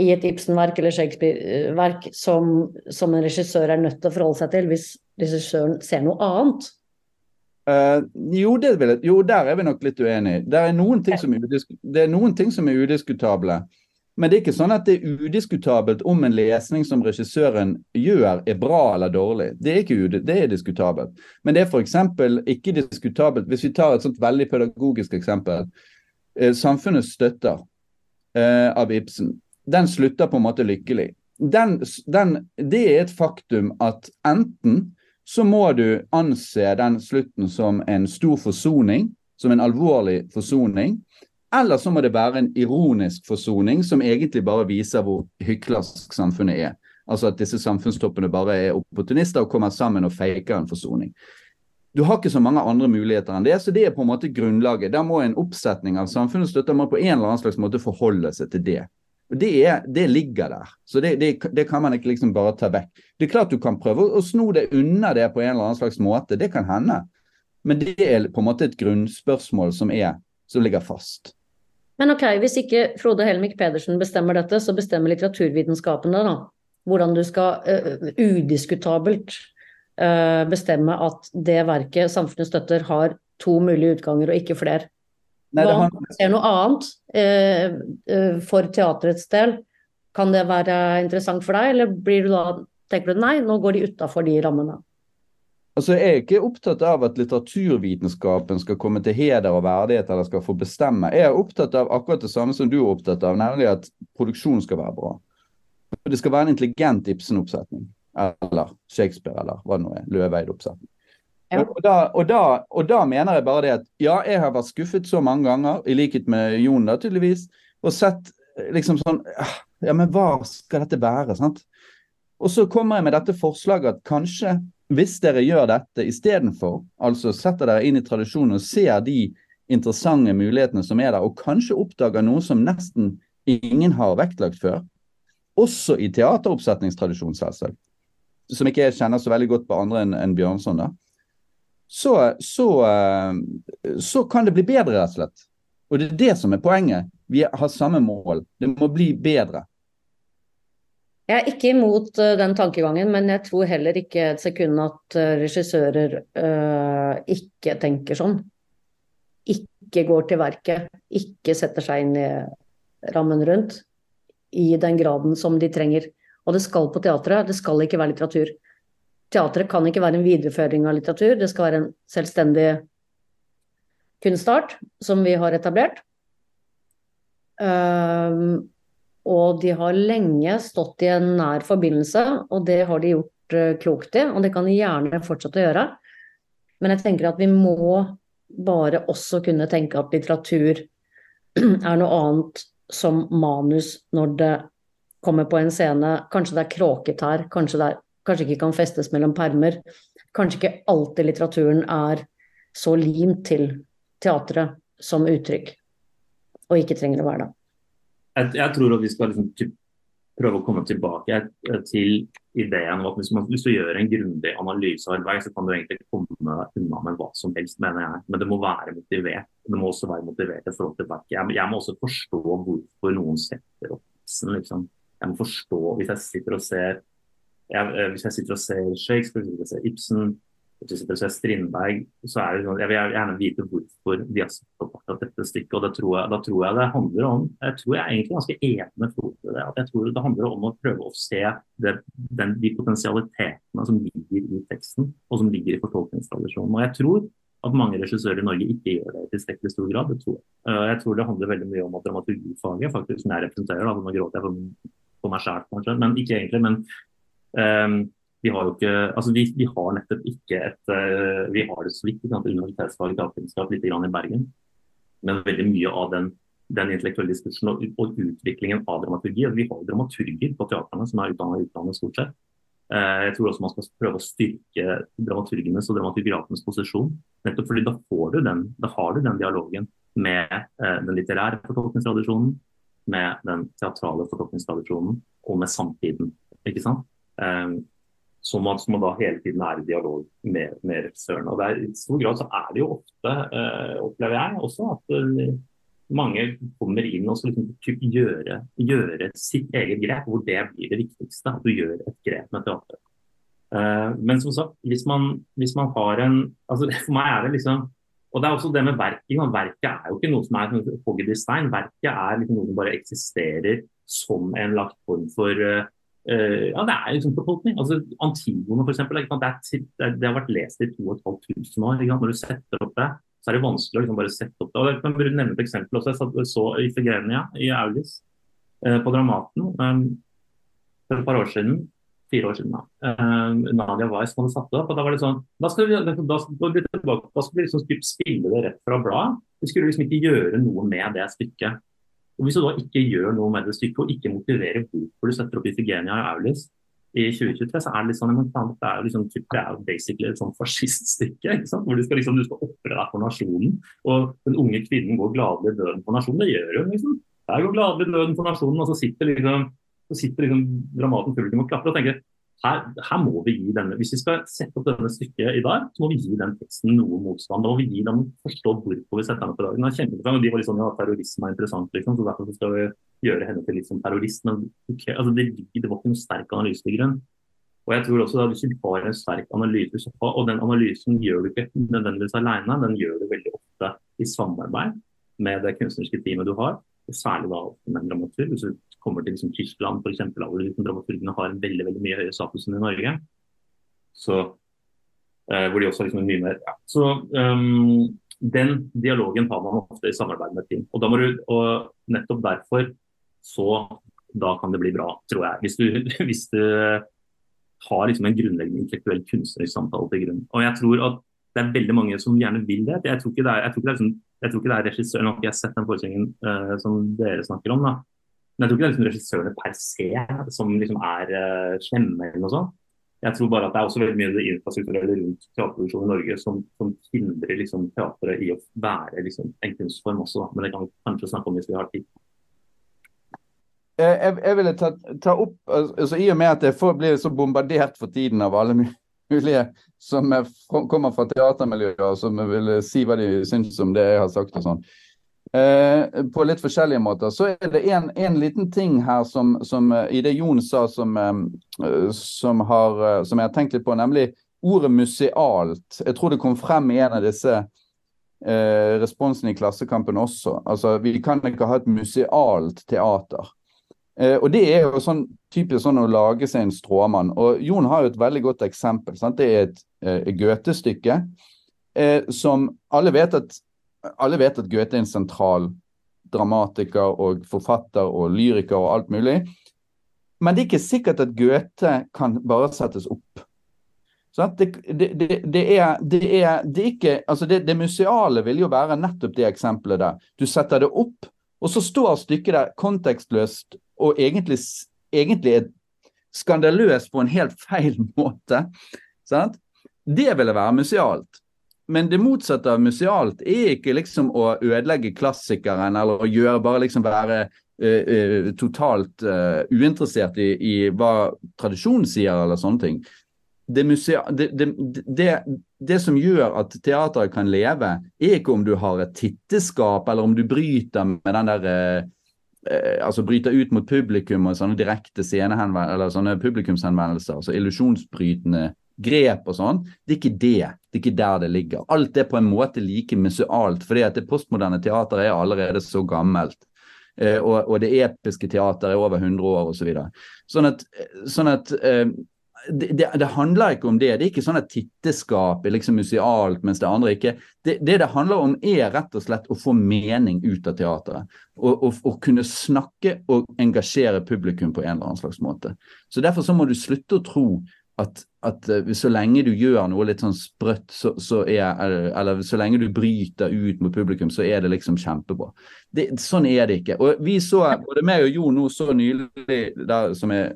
i et Ibsen-verk eller Shakespeare-verk som, som en regissør er nødt til å forholde seg til hvis regissøren ser noe annet. Uh, jo, jeg, jo, der er vi nok litt uenige. Er, det er noen ting som er udiskutable. Men det er ikke sånn at det er udiskutabelt om en lesning som regissøren gjør, er bra eller dårlig. Det er ikke det er diskutabelt. Men det er f.eks. ikke diskutabelt Hvis vi tar et sånt veldig pedagogisk eksempel. Eh, 'Samfunnets støtter' eh, av Ibsen. Den slutter på en måte lykkelig. Den, den, det er et faktum at enten så må du anse den slutten som en stor forsoning, som en alvorlig forsoning. Eller så må det være en ironisk forsoning som egentlig bare viser hvor hyklersk samfunnet er. Altså at disse samfunnstoppene bare er opportunister og kommer sammen og faker en forsoning. Du har ikke så mange andre muligheter enn det, så det er på en måte grunnlaget. Da må en oppsetning av samfunnets støtter på en eller annen slags måte forholde seg til det. Det, er, det ligger der, så det, det, det, kan man ikke liksom bare ta vekk. Det er klart du kan prøve å sno det unna det på en eller annen slags måte, det kan hende. Men det er på en måte et grunnspørsmål som, er, som ligger fast. Men ok, hvis ikke Frode Helmik Pedersen bestemmer dette, så bestemmer litteraturvitenskapene da. Hvordan du skal uh, udiskutabelt uh, bestemme at det verket samfunnet støtter har to mulige utganger og ikke flere. Nei, Hva om du ser noe annet eh, for teatrets del? Kan det være interessant for deg, eller blir du da, tenker du nei, nå går de utafor de rammene? Altså, Jeg er ikke opptatt av at litteraturvitenskapen skal komme til heder og verdighet eller skal få bestemme. Jeg er opptatt av akkurat det samme som du er opptatt av, nemlig at produksjonen skal være bra. Det skal være en intelligent Ibsen-oppsetning. Eller Shakespeare, eller hva det nå er. Løveid-oppsetning. Ja. Og, da, og, da, og, da, mener jeg bare det at ja, jeg har vært skuffet så mange ganger, i likhet med Jon da tydeligvis, og sett liksom sånn ah, Ja, men hva skal dette være? sant? Og så kommer jeg med dette forslaget at kanskje hvis dere gjør dette istedenfor, altså setter dere inn i tradisjonen og ser de interessante mulighetene som er der, og kanskje oppdager noe som nesten ingen har vektlagt før, også i teateroppsetningstradisjonen, selvsagt, som ikke jeg kjenner så veldig godt på andre enn en Bjørnson, da, så, så, eh, så kan det bli bedre, rett og slett. Og det er det som er poenget. Vi har samme mål. Det må bli bedre. Jeg er ikke imot uh, den tankegangen, men jeg tror heller ikke et sekund at uh, regissører øh, ikke tenker sånn. Ikke går til verket, ikke setter seg inn i rammen rundt i den graden som de trenger. Og det skal på teatret, det skal ikke være litteratur. Teatret kan ikke være en videreføring av litteratur, det skal være en selvstendig kunstart som vi har etablert. Um, og de har lenge stått i en nær forbindelse, og det har de gjort uh, klokt i. Og det kan de gjerne fortsette å gjøre. Men jeg tenker at vi må bare også kunne tenke at litteratur er noe annet som manus når det kommer på en scene. Kanskje det er kråket her, kanskje det er, kanskje ikke kan festes mellom permer. Kanskje ikke alltid litteraturen er så limt til teatret som uttrykk, og ikke trenger å være det jeg, jeg, tror at vi skal liksom, prøve å komme tilbake eh, til ideen om at hvis man hvis du gjør en grundig analysearbeid, så kan du egentlig komme unna med hva som helst, mener jeg. Men det må være motivert. Det må også være motivert i forhold til verket. Jeg, jeg, må også forstå hvorfor noen setter opp Ibsen. Liksom. Jeg må forstå, hvis jeg sitter og ser jeg, eh, hvis jeg sitter og ser Shakespeare, hvis jeg ser Ibsen, hvis jeg sitter og ser Strindberg, så er det sånn, jeg vil gjerne vite hvorfor de har satt opp akkurat dette stykket. og tror jeg, da tror jeg det handler om Jeg tror jeg er egentlig ganske enig med Frode det. at jeg tror det handler om å prøve å se det, den, de potensialitetene som ligger i teksten, og som ligger i fortolkningstradisjonen. Og jeg tror at mange regissører i Norge ikke gjør det i tilstrekkelig stor grad. Det tror jeg. Eh, jeg tror det handler veldig mye om at dramaturgifaget, faktisk, som jeg representerer, da, nå gråter jeg for meg sjæl kanskje, men ikke egentlig. men vi har jo ikke, altså vi, vi har nettopp ikke et uh, Vi har det så vidt universitetsfag datakunnskap litt grann i Bergen. Men veldig mye av den, den intellektuelle diskursen og, og, utviklingen av dramaturgi Vi har dramaturger på teatrene som er utdannet i utlandet stort sett. Uh, jeg tror også man skal prøve å styrke dramaturgenes og dramaturgrafenes posisjon. Nettopp fordi da, får du den, da har du den dialogen med uh, den litterære fortolkningstradisjonen, med den teatrale fortolkningstradisjonen og med samtiden. ikke sant? Um, som man, som man, da hele tiden er i dialog med, med regissøren. Og der, I stor grad så er det jo ofte, eh, opplever jeg også, at eh, mange kommer inn og skal liksom, gjøre, gjøre, sitt eget grep, hvor det blir det viktigste. At du gjør et grep med teater. Uh, men som sagt, hvis man, hvis man, har en altså For meg er det liksom og det er også det med verket. Verket er jo ikke noe som er hogd i stein. Verket er liksom noe som bare eksisterer som en lagt form for uh, ja, det er en sånn befolkning. Altså, Antigone for eksempel, det, er, det, har vært lest i 2500 år. Når du setter opp det, så er det vanskelig å liksom bare sette opp det. Og jeg kan nevne et eksempel også. Jeg så Ifigenia i Aulis uh, på Dramaten um, for et par år siden fire år siden. da. Uh, Nadia Weiss hadde satt det opp. og Da var det sånn, da skal vi, da, da, da skal vi liksom spille det rett fra bladet. Vi skulle liksom ikke gjøre noe med det stykket. Og Hvis du da ikke gjør noe med det stykket og ikke motiverer hvorfor du setter opp Ifigenia i Aulis i 2023, så er det litt sånn, det er jo liksom, det er basically et sånn fasciststykke. Hvor du skal liksom, du skal ofre deg for nasjonen. Og den unge kvinnen går gladelig døden for nasjonen. Det gjør hun. liksom. Der går gladelig døden for nasjonen, og så sitter liksom så sitter liksom Dramaten publikum og klapper og tenker her, her, må vi gi denne, Hvis vi skal sette opp denne stykket i dag, så må vi gi den teksten noe motstand. Da må vi gi dem forstå hvorfor vi setter den opp i dag. Den og De var litt sånn ja, terrorisme er interessant, liksom, så derfor skal vi gjøre henne til litt som terrorist. Men okay, altså, det, det, var ikke noen sterk analyse til grunn. Og jeg tror også at Hvis du har en sterk analyse, og den analysen gjør du ikke nødvendigvis alene, den gjør du veldig ofte i samarbeid med det kunstneriske teamet du har, særlig da med en dramaturg. Hvis du kommer til liksom, Tyskland f.eks., hvor liksom, dramaturgene har en veldig veldig mye høyere status enn i Norge. Så, eh, hvor de også har liksom, mye mer ja. Så um, den dialogen tar man ofte i samarbeid med team. Og, da må du, og nettopp derfor så da kan det bli bra, tror jeg. Hvis du, hvis du har liksom en grunnleggende intellektuell kunstnerisk samtale til grunn. Og jeg tror at det er veldig mange som gjerne vil det. Jeg tror ikke det er, jeg tror ikke det er, liksom, jeg tror ikke det er regissøren, Nå har ikke jeg sett den forestillingen uh, som dere snakker om, da. Men jeg tror ikke det er liksom regissørene per se som liksom er uh, slemme eller noe sånt. Jeg tror bare at det er også veldig mye det infrastrukturelle rundt teaterproduksjon i Norge som, som hindrer liksom, teatret i å være liksom, en kunstform også. Men det kan vi kanskje snakke om hvis vi har tid. Eh, jeg, jeg ville ta, ta, opp, altså I og med at jeg får, blir så bombardert for tiden av alle mulige som kommer fra teatermiljøet og som vil si hva de syns om det jeg har sagt og sånn. Eh, på litt forskjellige måter. Så er det en, en liten ting her som, som, eh, i det Jon sa som, eh, som, har, eh, som, jeg har tenkt litt på, nemlig ordet musealt. Jeg tror det kom frem i en av disse eh, responsene i Klassekampen også. Altså, Vi kan ikke ha et musealt teater. Eh, og Det er jo sånn typisk sånn å lage seg en stråmann. Og Jon har jo et veldig godt eksempel. Sant? Det er et eh, Goethe-stykke som alle vet at alle vet at Goethe er en sentral dramatiker og forfatter og lyriker og alt mulig. Men det er ikke sikkert at Goethe kan bare settes opp. Det, det, det, er, det er, det er ikke altså det, det museale vil jo være nettopp det eksempelet der. Du setter det opp, og så står stykket der kontekstløst og egentlig, egentlig er skandaløst på en helt feil måte. Sant? Det ville være musealt. Men det motsatte av musealt er ikke liksom å ødelegge klassikeren eller å gjøre bare liksom være uh, uh, totalt uh, uinteressert i, i, hva tradisjonen sier eller sånne ting. Det, det, det, det, som gjør at teateret kan leve, er ikke om du har et titteskap eller om du bryter med den der altså bryter ut mot publikum og sånne direkte eller sånne publikumshenvendelser, altså illusjonsbrytende grep og sånn. Det er ikke det. Det er ikke der det ligger. Alt er på en måte like musealt, fordi at det postmoderne teateret er allerede så gammelt. Eh, og, og, det episke teateret er over 100 år osv. Så videre. sånn at, sånn at eh, det, det, det, handler ikke om det. Det er ikke sånn at titteskap er liksom musealt, mens det andre ikke det, det, det handler om, er rett og slett å få mening ut av teateret. Og, og, og, kunne snakke og engasjere publikum på en eller annen slags måte. Så Derfor så må du slutte å tro at, at uh, så lenge du gjør noe litt sånn sprøtt, så, så er, eller så lenge du bryter ut mot publikum, så er det liksom kjempebra. Sånn er det ikke. Og vi så, både meg og Jo nå så nylig, der, som eh,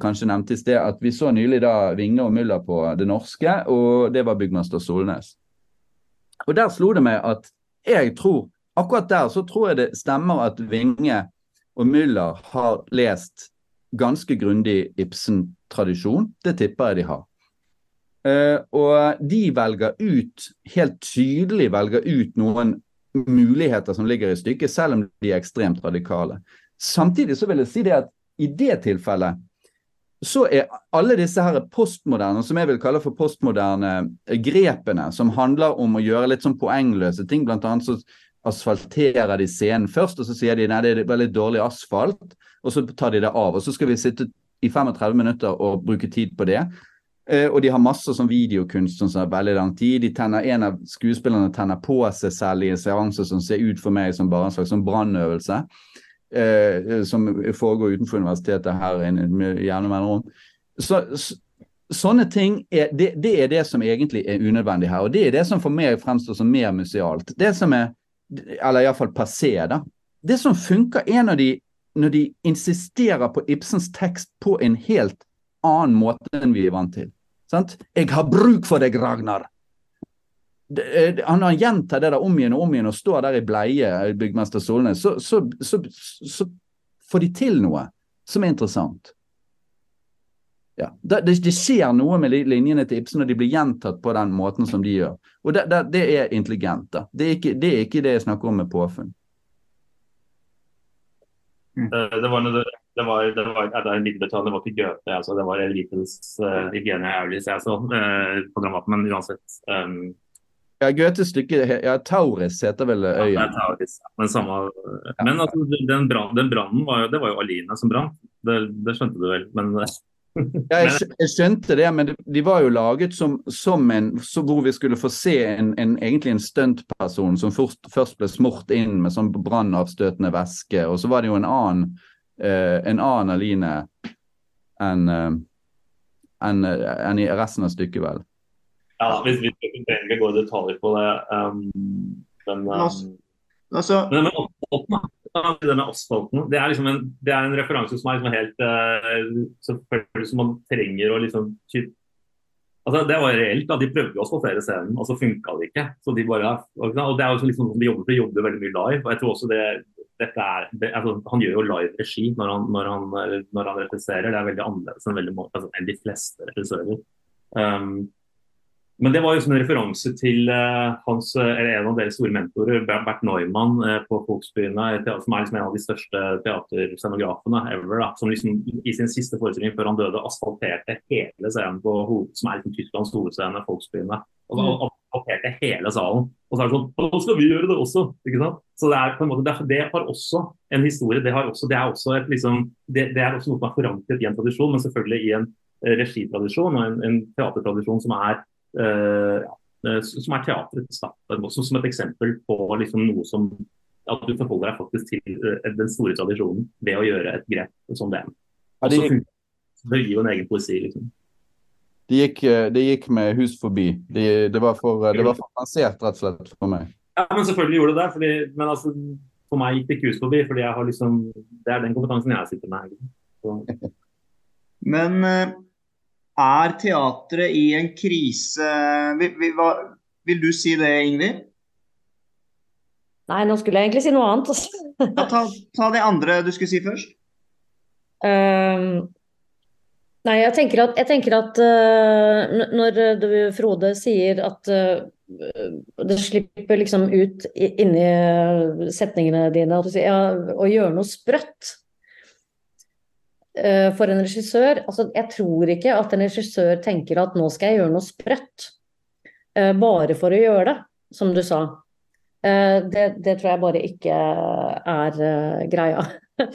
kanskje nevnte i sted, at vi så nylig da Vinge og Mulla på Det Norske, og det var byggmester Solnes. Og der slo det meg at jeg tror, akkurat der så tror jeg det stemmer at Vinge og Müller har lest ganske grundig Ibsen-tradisjon. Det tipper jeg de har. Uh, og de velger ut, helt tydelig velger ut noen muligheter som ligger i stykket, selv om de er ekstremt radikale. Samtidig så vil jeg si det at i det tilfellet så er alle disse her postmoderne, som jeg vil kalle for postmoderne grepene, som handler om å gjøre litt sånn poengløse ting, blant annet så asfalterer de scenen først, og så sier de nei, det er veldig dårlig asfalt, og så tar de det av. Og så skal vi sitte i 35 minutter og bruke tid på det. Eh, og de har masse sånn videokunst som tar veldig lang tid. Tenner, En av skuespillerne tenner på seg selv i en seanse som ser ut for meg som bare en slags sånn brannøvelse. Eh, som foregår utenfor universitetet her med jevne mellomrom. Så, så, sånne ting er det, det, er det som egentlig er unødvendig her. Og det er det som for meg fremstår som mer musealt. Det som er eller iallfall passé, da. Det som funker, er når de, når de insisterer på Ibsens tekst på en helt annen måte enn vi er vant til. Sant? 'Jeg har bruk for deg, Ragnar'. Det, han, han gjentar det der om igjen og om igjen og står der i bleie, byggmester Solnes. Så, så, så, så, får de til noe som er interessant. Ja, det, det, skjer noe med linjene til Ibsen når de blir gjentatt på den måten som de gjør. Og Det, det, det er intelligent. da. Det er, ikke, det er, ikke, det jeg snakker om med påfunn. Mm. Eh, det var, det, det var, det var, det var en det var ikke Goethe, altså, det var Elitens uh, Hygiene Aulis jeg så uh, på Dramaten, men uansett. Um, ja, Goethes stykke ja, Tauris heter vel øya. Ja, det er Tauris, men samme, men altså, den brannen var jo, det var jo Aline som brant, det, det skjønte du vel. men Ja, jeg, skjønte det, men de var jo laget som, som en så hvor vi skulle få se en, en egentlig en stuntperson som først, først, ble smurt inn med sånn brannavstøtende væske. Og så var det jo en annen, uh, en annen Aline enn uh, en, en i resten av stykket, vel. Ja, hvis vi trenger ikke gå i detaljer på det. Um, men, um, altså, men, men, denne asfalten, det er, liksom en, det er en referanse som er liksom helt uh, Selvfølgelig som man trenger å liksom altså Det var reelt. da, De prøvde å asfaltere scenen, og så funka det ikke. så de bare, og det er jo liksom, De jobber, de jobber veldig mye live. og jeg tror også det, dette er, det, altså, Han gjør jo live regi når han, når han, når han regisserer. Det er veldig annerledes enn, veldig, altså, enn de fleste regissører. Um, men det var jo en referanse til uh, hans, eh, eller en av deres store mentorer, Bert Neumann uh, på Folksbyene, som er liksom en av de største teaterscenografene ever. Da, som liksom i sin siste forestilling før han døde asfalterte hele scenen på som er liksom Tysklands hovedscene, Folksbyene. Og så mm. asfalterte hele salen. Og så er det sånn Nå skal vi gjøre det også! ikke sant? Så det er på en måte, det, det har også en historie. Det, har også, det, er, også et, liksom, det, det er også noe som er forankret i en tradisjon, men selvfølgelig i en regitradisjon og en, en teatertradisjon som er som er teatrets, da, som et eksempel på liksom noe som at du forholder deg faktisk til uh, den store tradisjonen ved å gjøre et grep som det. Ja, det, gikk, det gir jo en egen poesi. liksom. Det gikk, de gikk med hus forbi. Det, det var for avansert, rett og slett, for meg. Ja, men selvfølgelig gjorde det det. Fordi, men altså, for meg gikk det ikke hus forbi, fordi jeg har liksom, det er den kompetansen jeg sitter med. men uh er teatret i en krise? Vil, vil, hva, vil du si det, Ingrid? Nei, nå skulle jeg egentlig si noe annet. ja, ta, ta, det andre du skulle si først. Uh, nei, jeg tenker at, jeg tenker at uh, når du, Frode sier at uh, det slipper liksom ut inni setningene dine at du sier, ja, å gjøre noe sprøtt. Eh, for en regissør altså Jeg tror ikke at en regissør tenker at nå skal jeg gjøre noe sprøtt. Eh, bare for å gjøre det, som du sa. Eh, det, det tror jeg bare ikke er greia.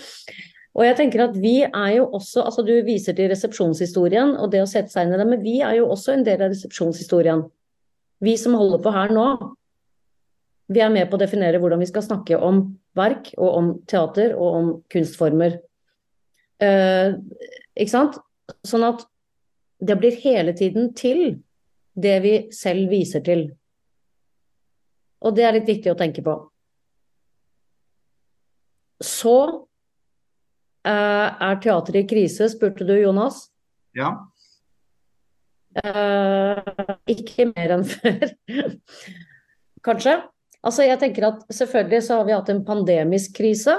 Og jeg tenker at vi er jo også, altså Du viser til resepsjonshistorien og det å sette seg inn i det, men vi er jo også en del av resepsjonshistorien. Vi som holder på her nå. Vi er med på å definere hvordan vi skal snakke om verk og om teater og om kunstformer. Uh, ikke sant? Sånn at det blir hele tiden til det vi selv viser til. Og det er litt viktig å tenke på. Så uh, er teateret i krise, spurte du Jonas? Ja. Uh, ikke mer enn før, kanskje. Altså jeg tenker at Selvfølgelig så har vi hatt en pandemisk krise,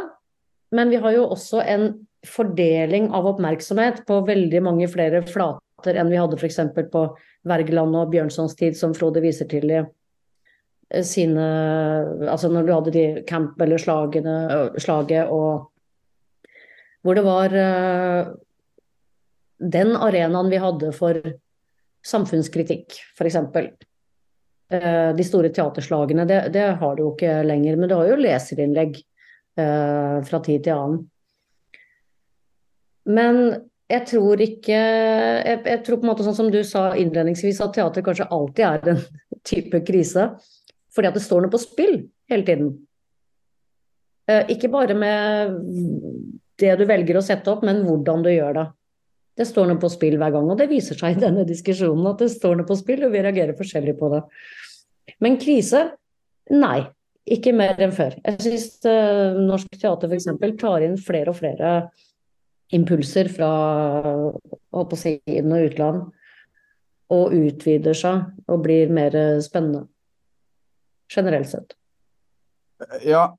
men vi har jo også en fordeling av oppmerksomhet på veldig mange flere flater enn vi hadde f.eks. på Wergeland og Bjørnsons tid, som Frode viser til i eh, sine Altså når du hadde de Campbell-slagene, slaget og Hvor det var uh, den arenaen vi hadde for samfunnskritikk, f.eks. eh, de store teaterslagene. Det, det, har du jo ikke lenger. Men du har jo leserinnlegg eh, fra tid til annen. Men jeg tror ikke jeg, jeg, tror på en måte sånn som du sa innledningsvis, at teater kanskje alltid er en type krise. Fordi at det står noe på spill hele tiden. Eh, ikke bare med det du velger å sette opp, men hvordan du gjør det. Det står noe på spill hver gang, og det viser seg i denne diskusjonen at det står noe på spill, og vi reagerer forskjellig på det. Men krise? Nei, ikke mer enn før. Jeg syns uh, Norsk Teater f.eks. tar inn flere og flere impulser fra holdt på å si, inn- og utland, og utvider seg og blir mer spennende. Generelt sett. Ja,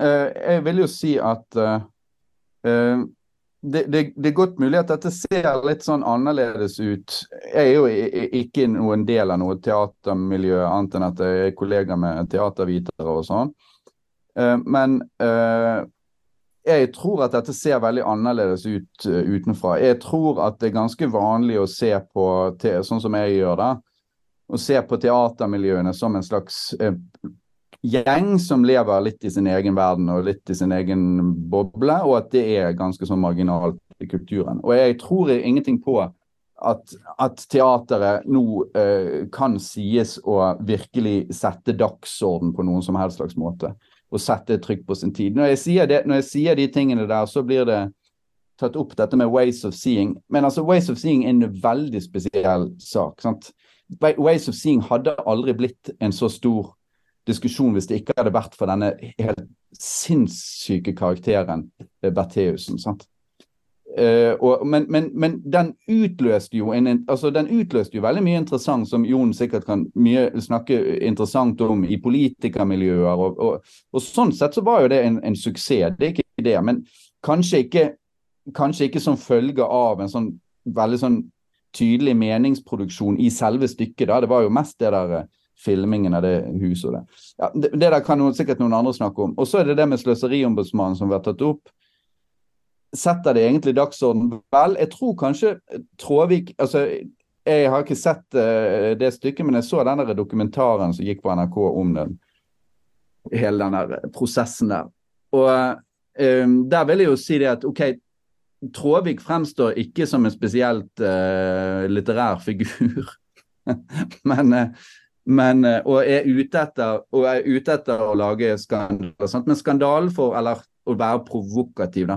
eh, jeg vil jo si at uh, det, det, det, er godt mulig at dette ser litt sånn annerledes ut. Jeg er jo ikke noen del av noe teatermiljø, annet enn at jeg er kollega med teatervitere og sånn. Men jeg tror at dette ser veldig annerledes ut uh, utenfra. Jeg tror at det er ganske vanlig å se på, sånn som jeg gjør det, å se på teatermiljøene som en slags uh, gjeng som lever litt i sin egen verden og litt i sin egen boble, og at det er ganske sånn marginalt i kulturen. Og jeg tror ingenting på at, at teateret nå uh, kan sies å virkelig sette dagsorden på noen som helst slags måte og sette trykk på sin tid. Når jeg, det, når jeg, sier de tingene der, så blir det tatt opp dette med ways of seeing. Men altså, ways of seeing er en veldig spesiell sak. sant? Ways of seeing hadde aldri blitt en så stor diskusjon hvis det ikke hadde vært for denne helt sinnssyke karakteren Bertheussen. sant? Uh, og, men, men, men, den utløste jo en, altså den utløste jo veldig mye interessant, som Jon sikkert kan mye snakke interessant om i politikermiljøer. Og, og, og sånn sett så var jo det en, en, suksess, det er ikke det. Men kanskje ikke, kanskje ikke som følge av en sånn veldig sånn tydelig meningsproduksjon i selve stykket. da, Det var jo mest det der uh, filmingen av det huset. Ja, det, det der kan noen, sikkert noen andre snakke om. Og så er det det med Sløseriombudsmannen som har vært tatt opp setter det egentlig dagsorden vel? Jeg tror kanskje Tråvik altså Jeg har ikke sett uh, det stykket, men jeg så den dokumentaren som gikk på NRK om den, hele den prosessen der. Og um, der vil jeg jo si det at OK, Tråvik fremstår ikke som en spesielt uh, litterær figur, men uh, men, og er ute etter, og er ute etter å lage skandaler. Men skandalen for, eller å være provokativ, da,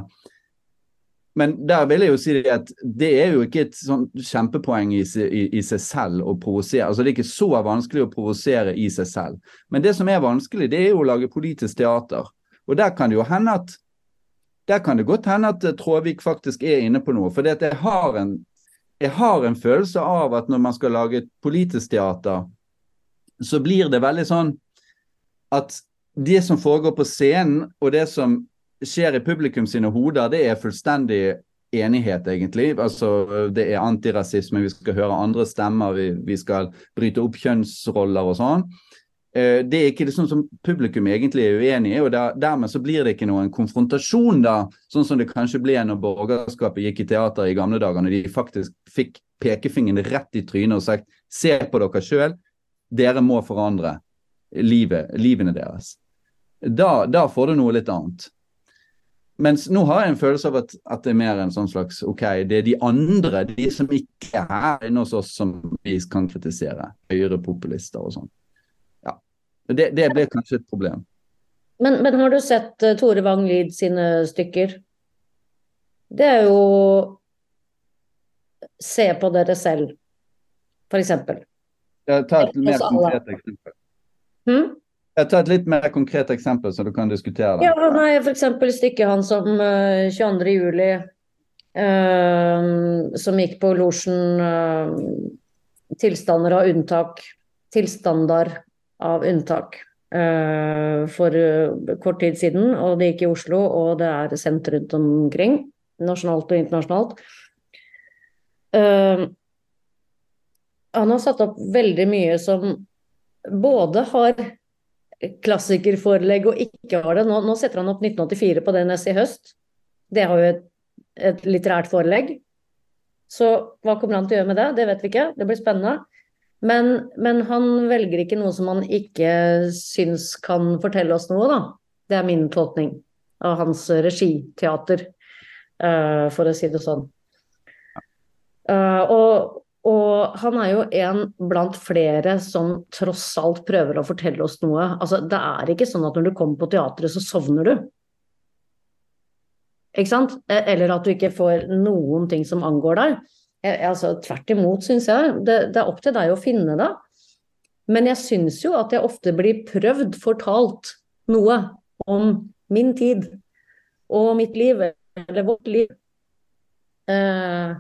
men der vil jeg jo si at det er jo ikke et sånn kjempepoeng i, i, i, seg selv å provosere. Altså Det er ikke så vanskelig å provosere i seg selv. Men det som er vanskelig, det er jo å lage politisk teater. Og der kan det jo hende at der kan det godt hende at Tråvik faktisk er inne på noe. For jeg jeg har en følelse av at når man skal lage et politisk teater, så blir det veldig sånn at det som foregår på scenen, og det som skjer i publikum sine hoder, det er fullstendig enighet, egentlig. Altså, det er antirasisme, vi skal høre andre stemmer, vi, vi skal bryte opp kjønnsroller og sånn. Eh, det er ikke det sånn som publikum egentlig er uenig i, og der, dermed så blir det ikke noen konfrontasjon, da, sånn som det kanskje ble når borgerskapet gikk i teater i gamle dager, når de faktisk fikk pekefingeren rett i trynet og sagt se på dere sjøl, dere må forandre livet, livene deres. Da, da får du noe litt annet. Mens nå har jeg en følelse av at, at, det er mer en sånn slags OK, det er de andre, de som ikke er her inne hos oss, som vi kan kritisere. Høyrepopulister og sånn. Ja. Det, det blir kanskje et problem. Men, men har du sett uh, Tore Wang Lid sine stykker? Det er jo Se på dere selv, for eksempel. Ta et mer konkret eksempel. Hmm? Jeg tar et litt mer konkret eksempel, så du kan diskutere det. Ja, nei, F.eks. stykket hans om uh, 22.07., uh, som gikk på losjen uh, 'Tilstander av unntak'. Tilstander av unntak. Uh, for kort tid siden, og det gikk i Oslo, og det er sendt rundt omkring. Nasjonalt og internasjonalt. Han har satt opp veldig mye som både har klassikerforelegg og ikke har det. Nå, nå, setter han opp 1984 på DNS i høst. Det har jo et, et, litterært forelegg. Så hva kommer han til å gjøre med det? Det vet vi ikke. Det blir spennende. Men, men, han velger ikke noe som han ikke syns kan fortelle oss noe, da. Det er min tolkning av hans regiteater, uh, for å si det sånn. Uh, og, og, han er jo en blant flere som tross alt prøver å fortelle oss noe. Altså, det er ikke sånn at når du kommer på teatret, så sovner du. Ikke sant? E, eller at du ikke får noen ting som angår deg. Altså, tvert imot, syns jeg. Det, det, er opp til deg å finne det. Men jeg syns jo at jeg ofte blir prøvd fortalt noe om min tid og mitt liv, eller vårt liv. Eh,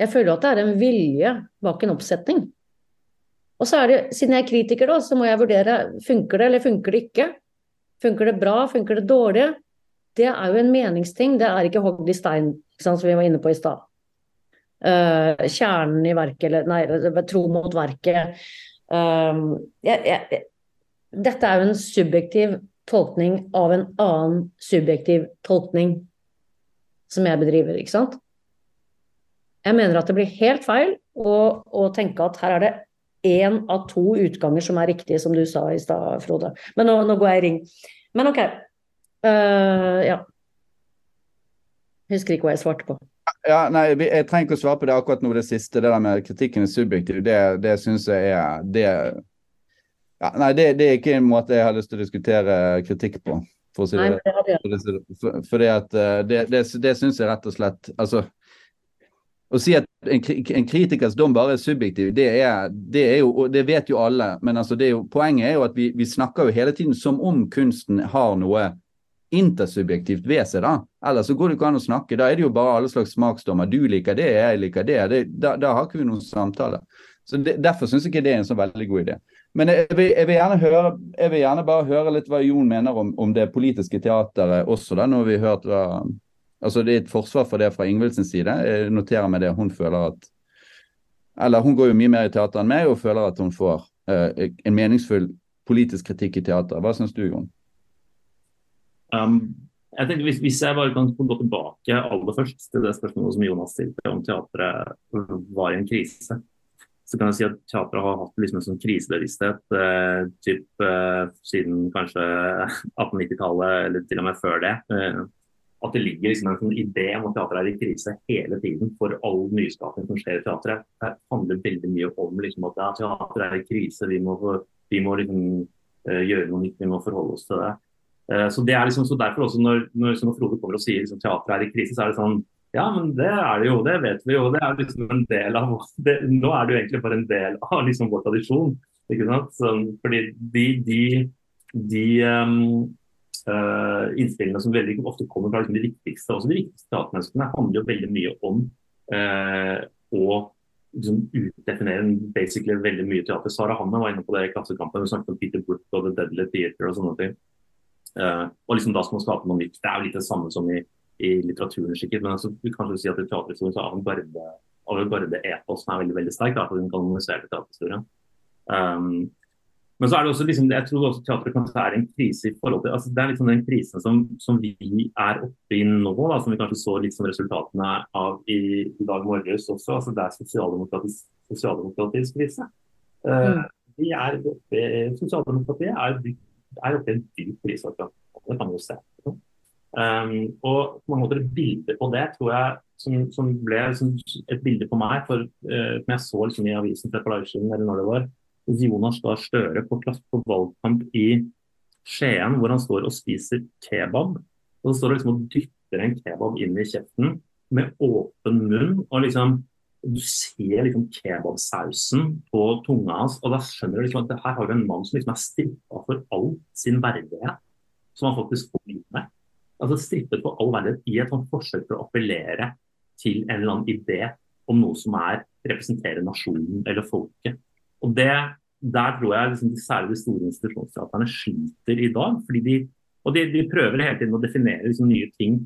jeg føler at det er en vilje bak en oppsetning. Og så er det, siden jeg er kritiker, da, så må jeg vurdere funker det eller funker det ikke. Funker det bra, funker det dårlig? Det er jo en meningsting, det er ikke hogd i stein, som vi var inne på i stad. Uh, kjernen i verket, eller nei, tro mot verket. Uh, jeg, jeg, dette er jo en subjektiv tolkning av en annen subjektiv tolkning som jeg bedriver, ikke sant? Jeg mener at det blir helt feil å, å tenke at her er det én av to utganger som er riktige, som du sa i stad, Frode. Men nå, nå, går jeg i ring. Men OK. Uh, ja. Husker ikke hva jeg svarte på. Ja, nei, Jeg trenger ikke å svare på det akkurat nå, det siste. Det der med kritikken er subjektiv, det, det syns jeg er det, ja, Nei, det, det, er ikke en måte jeg har lyst til å diskutere kritikk på. For å si det. Nei, det, det, at, eh, det, det, det syns jeg rett og slett altså å si at en, en, kritikers dom bare er subjektiv, det, er, det, er jo, det vet jo alle. Men altså er jo, poenget er jo at vi, vi, snakker jo hele tiden som om kunsten har noe intersubjektivt ved seg. da. Ellers så går det ikke an å snakke. Da er det jo bare alle slags smaksdommer. Du liker det, jeg liker det. det da, da, har ikke vi noen samtale. Så Derfor syns jeg ikke det er en så veldig god idé. Men jeg vil, jeg vil, gjerne høre, jeg vil gjerne bare høre litt hva Jon mener om, om det politiske teateret også, da, når vi har hørt hva Altså Det er et forsvar for det fra Ingvildsens side. Jeg noterer meg det. Hun føler at Eller hun går jo mye mer i teater enn meg og føler at hun får uh, en meningsfull politisk kritikk i teater. Hva syns du, Jon? Um, jeg tenker hvis, hvis, jeg bare kan gå tilbake aller først til det spørsmålet som Jonas stilte om teatret var i en krise, så kan jeg si at teatret har hatt liksom en sånn krisebevissthet eh, typ, eh, siden kanskje 1890-tallet, eller til og med før det. Eh, at det ligger liksom en sånn idé om at teatret er i krise hele tiden for all nyskaping som skjer i teatret. Det handler veldig mye om liksom, at ja, teatret er i krise, vi må, vi må liksom, uh, gjøre noe nytt, vi må forholde oss til det. Uh, så det er liksom, så Derfor også når, når, når Frode kommer og sier liksom, teatret er i krise, så er det sånn ja, men det er det jo, det vet vi jo. Det er liksom en del av det, Nå er det jo egentlig bare en del av liksom vår tradisjon. ikke sant? Så, fordi de, de, de um, uh, innspillene som veldig ofte kommer fra liksom, de viktigste også de viktigste teatermenneskene, handler jo veldig mye om uh, å liksom, utdefinere basically veldig mye teater. Sara Hanne var inne på det i Klassekampen. Hun snakket om Peter Brook og The Deadly Theater og sånne ting. Uh, og liksom Da skal man skape noe nytt. Det er jo litt det samme som i, i litteraturen, sikkert. Men altså, vi kan jo si at i teaterhistorien så avantgarde-eposen er veldig veldig sterk. For den kanaliserte teaterhistorien. Um, men så er det også liksom, jeg tror også teatret kanskje er en krise i forhold til altså Det er liksom den krisen som, som vi er oppe i nå, da, som vi kanskje så litt som resultatene av i, i dag morges også. altså Det er sosialdemokratisk, sosialdemokratisk krise. Uh, vi er oppe, Sosialdemokratiet er, er oppe i en dyp krise akkurat. Det kan vi jo se. Um, og på mange måter et bilde på det tror jeg som, som ble som et bilde på meg, for uh, som jeg så liksom i avisen for et par dager siden, eller når det var, Jonas Støre på, på valgkamp i Skien, hvor han står og spiser kebab. Og så står han liksom og dytter en kebab inn i kjeften med åpen munn. og liksom Du ser liksom kebabsausen på tunga hans, og da skjønner du liksom at her har du en mann som liksom er strippa for all sin verdighet, som han faktisk får med. Altså Strippet for all verdighet i et sånt forsøk for å appellere til en eller annen idé om noe som er representerer nasjonen eller folket. Og det, Der tror jeg liksom, særlig de store institusjonsteaterne sliter i dag. fordi de, og de, de prøver hele tiden å definere liksom, nye ting.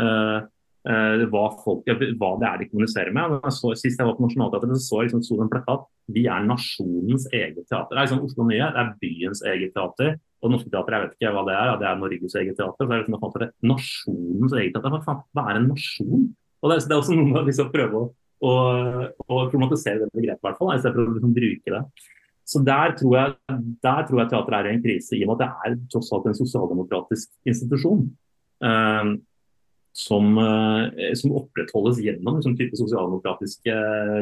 Uh, uh, hva, folk, hva, det er de kommuniserer med. Jeg så, sist jeg var på Nationaltheatret, så jeg liksom, en plakat. Vi er nasjonens eget teater. Det er liksom Oslo Nye, det er byens eget teater. Og Norske Teater, jeg vet ikke hva det er, ja, det er Norges eget teater. så er det liksom, det nasjonens eget teater. Hva faen, hva er en nasjon? Og det er, det er også noe med å liksom prøve å og, og problematisere det begrepet, i hvert fall, istedenfor å liksom bruke det. Så der tror, jeg, der tror jeg teater er i en krise, i og med at det er tross alt en sosialdemokratisk institusjon. Eh, som, eh, som, opprettholdes gjennom liksom, type sosialdemokratiske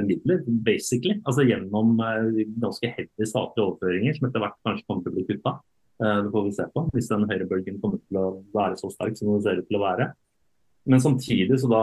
midler, basically. Altså gjennom eh, ganske heavy statlige overføringer, som etter hvert kanskje kommer til å bli kutta. det får vi se på, hvis den høyrebølgen kommer til å være så sterk som den ser ut til å være. Men samtidig så da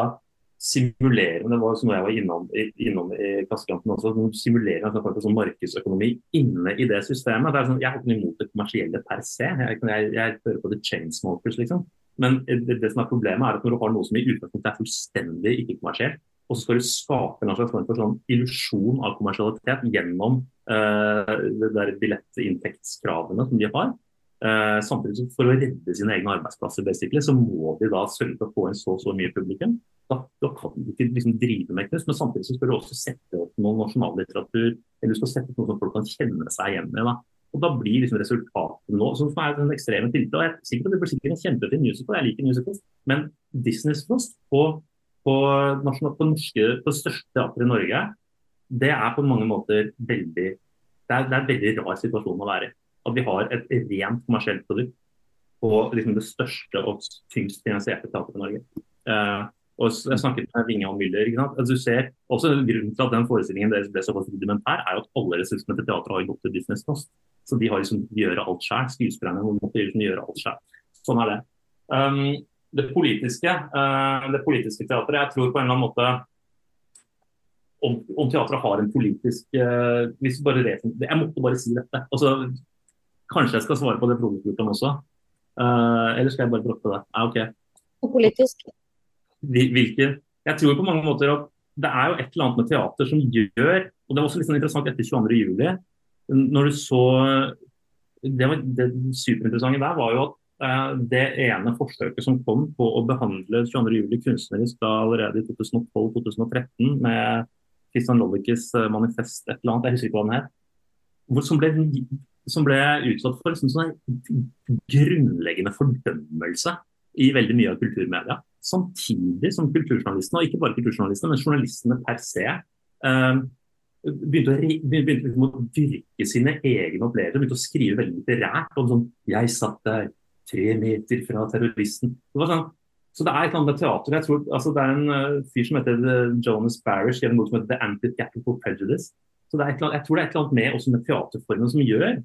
simulerer det var som jeg var innom, innom i Klassekampen også, simulerer en sånn, sånn markedsøkonomi inne i det systemet. Det sånn, jeg har ikke noe imot det kommersielle per se. Jeg, jeg, jeg hører på the chainsmokers, liksom. Men det, det, som er problemet er at når du har noe som i utgangspunktet er fullstendig ikke-kommersielt, og så skal du skape en slags form for sånn illusjon av kommersialitet gjennom uh, det der billettinntektskravene som de har, Uh, samtidig som For å redde sine egne arbeidsplasser basically, så må de da sørge for å få inn så så mye publikum. Da, da kan du ikke liksom drive med kunst, men samtidig så skal du også sette opp noe nasjonallitteratur. Eller du skal sette opp noe som folk kan kjenne seg igjen i. Og Da blir liksom resultatet nå som er den ekstreme tilfellet. Jeg er sikker Det blir sikkert en kjempefin musical, jeg liker musicals, men Disney's Frost på, på, på, norske, på største teatret i Norge, det er på mange måter veldig det er, det er en veldig rar situasjon å være i at vi har et rent kommersielt produkt på liksom, det største og tyngst finansierte teatret i Norge. Uh, og jeg snakket med Vinge og Müller. du ser, også Grunnen til at den forestillingen deres ble såpass rudimentær, er jo at alle ressursene til teatret har gått til business cost. Så de har liksom gjøre alt sjøl. Skuespillerne måtte liksom gjøre alt sjøl. Sånn er det. Um, det politiske, uh, det politiske teatret, jeg tror på en eller annen måte om, om teatret har en politisk uh, hvis bare Jeg måtte bare si dette. altså Kanskje jeg skal svare på det om også? Uh, eller skal jeg bare droppe det? Ja, ok. Politisk? Hvilken? Jeg tror på mange måter at det er jo et eller annet med teater som gjør Og det var også litt sånn interessant etter 22.07. Når du så Det, var, det superinteressante der var jo at eh, det ene forsøket som kom på å behandle 22.07. kunstnerisk da allerede i 2012-2013 med Christian Lovikes uh, manifest et eller annet, jeg husker ikke hva den het, som ble som ble utsatt for sånn, sånn grunnleggende fordømmelse i veldig mye av kulturmedia. Samtidig som kulturjournalistene, og ikke bare kulturjournalistene, men journalistene per se, eh, begynte, å, begynte liksom å dyrke sine egne opplevelser. Begynte å skrive veldig litterært om sånn 'Jeg satt der tre meter fra terroristen'. Det var sånn, så det er et eller annet teater. Jeg tror, altså, det er en uh, fyr som heter uh, Jonas Barish, gjennom noe som heter 'The Anti-Capital Prejudice'. Så det er et eller annet, jeg tror det er et eller annet med også med teaterformen som gjør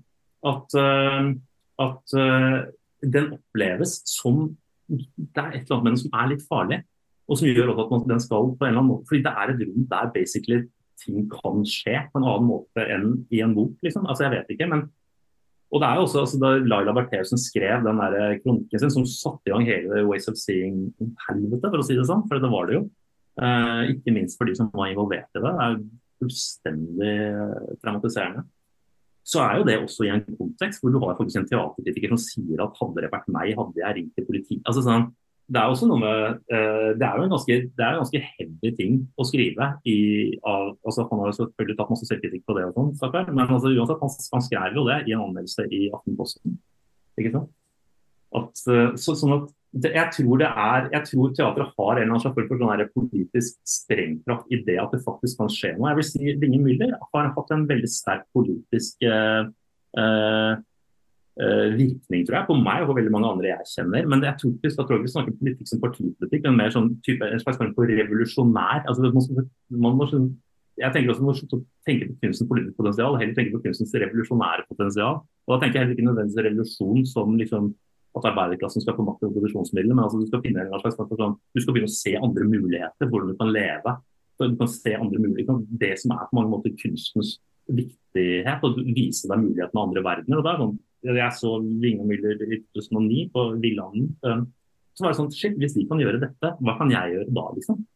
at, uh, at eh, den oppleves som det er et eller annet med den som er litt farlig. Og som gjør også at den skal på en eller annen måte Fordi det er et rom der basically ting kan skje på en annen måte enn i en bok. liksom, altså Jeg vet ikke, men og det er jo også, altså Da Laila Bertheussen skrev den der kronikken sin, som satte i gang hele Ways of Seeing-helvete, for å si det sånn, for det var det jo. Eh, ikke minst for de som var involvert i det. Det er jo fullstendig traumatiserende så er jo det også i en kontekst hvor du har faktisk en teaterkritiker som sier at hadde det vært meg, hadde jeg ringt til politiet. Altså, sånn, det er også noe med, uh, det er jo en ganske, det er en ganske heavy ting å skrive. I, av, altså, han har jo selvfølgelig tatt masse selvkritikk på det, og sånn, men altså, uansett, han, han, skrev jo det i en anmeldelse i Aftenposten. ikke sant? At, uh, så, sånn at det, jeg, tror det er, jeg tror teatret har en eller annen slags sånn politisk sprengkraft i det at det faktisk kan skje noe. Jeg vil si Vinge Müller har hatt en veldig sterk politisk uh, uh, virkning tror jeg, på meg og på veldig mange andre jeg kjenner. Men jeg tror ikke, jeg tror ikke vi snakker politikk som partipolitikk, men mer sånn type, en slags form for revolusjonær. Altså, man, man må, jeg tenker også Man må tenke på kunstens politiske potensial, heller tenke på kunstens revolusjonære potensial. Og Da tenker jeg heller ikke nødvendigvis revolusjon som liksom at arbeiderklassen skal få makt over produksjonsmidlene, men altså du skal finne en slags sånn, du skal begynne å se andre muligheter, hvordan du kan leve. Du kan se andre muligheter, Det som er på mange måter kunstens viktighet, å vise deg mulighetene av andre verdener. og det er sånn, Jeg så Vinge Müller i 2009 på Villanden. Eh, så var det sånn, shit, Hvis de kan gjøre dette, hva kan jeg gjøre da? liksom?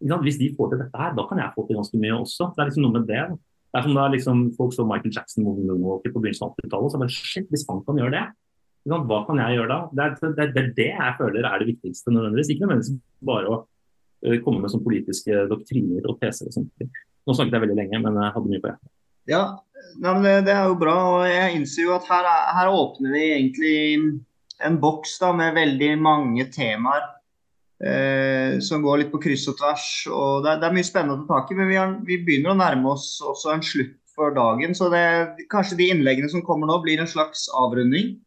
Hvis de får til dette her, da kan jeg få til ganske mye også. Det er liksom noe med det. Det er som da liksom, Folk så Michael Jackson Moonwalker på begynnelsen av 80-tallet. og så bare, shit, Hvis han kan gjøre det, hva kan jeg gjøre da? Det er, det, er, det jeg føler er det viktigste. nødvendigvis. Ikke nødvendigvis bare å uh, komme med sånne politiske doktriner og teser og sånt. Nå snakket jeg veldig lenge, men jeg hadde mye på hjertet. Ja, det, det, er jo bra. og Jeg innser jo at her, her åpner vi egentlig en boks da, med veldig mange temaer. Eh, som går litt på kryss og tvers. og Det, det er mye spennende å ta tak i, men vi, har, vi, begynner å nærme oss også en slutt for dagen. Så det, kanskje de innleggene som kommer nå, blir en slags avrunding.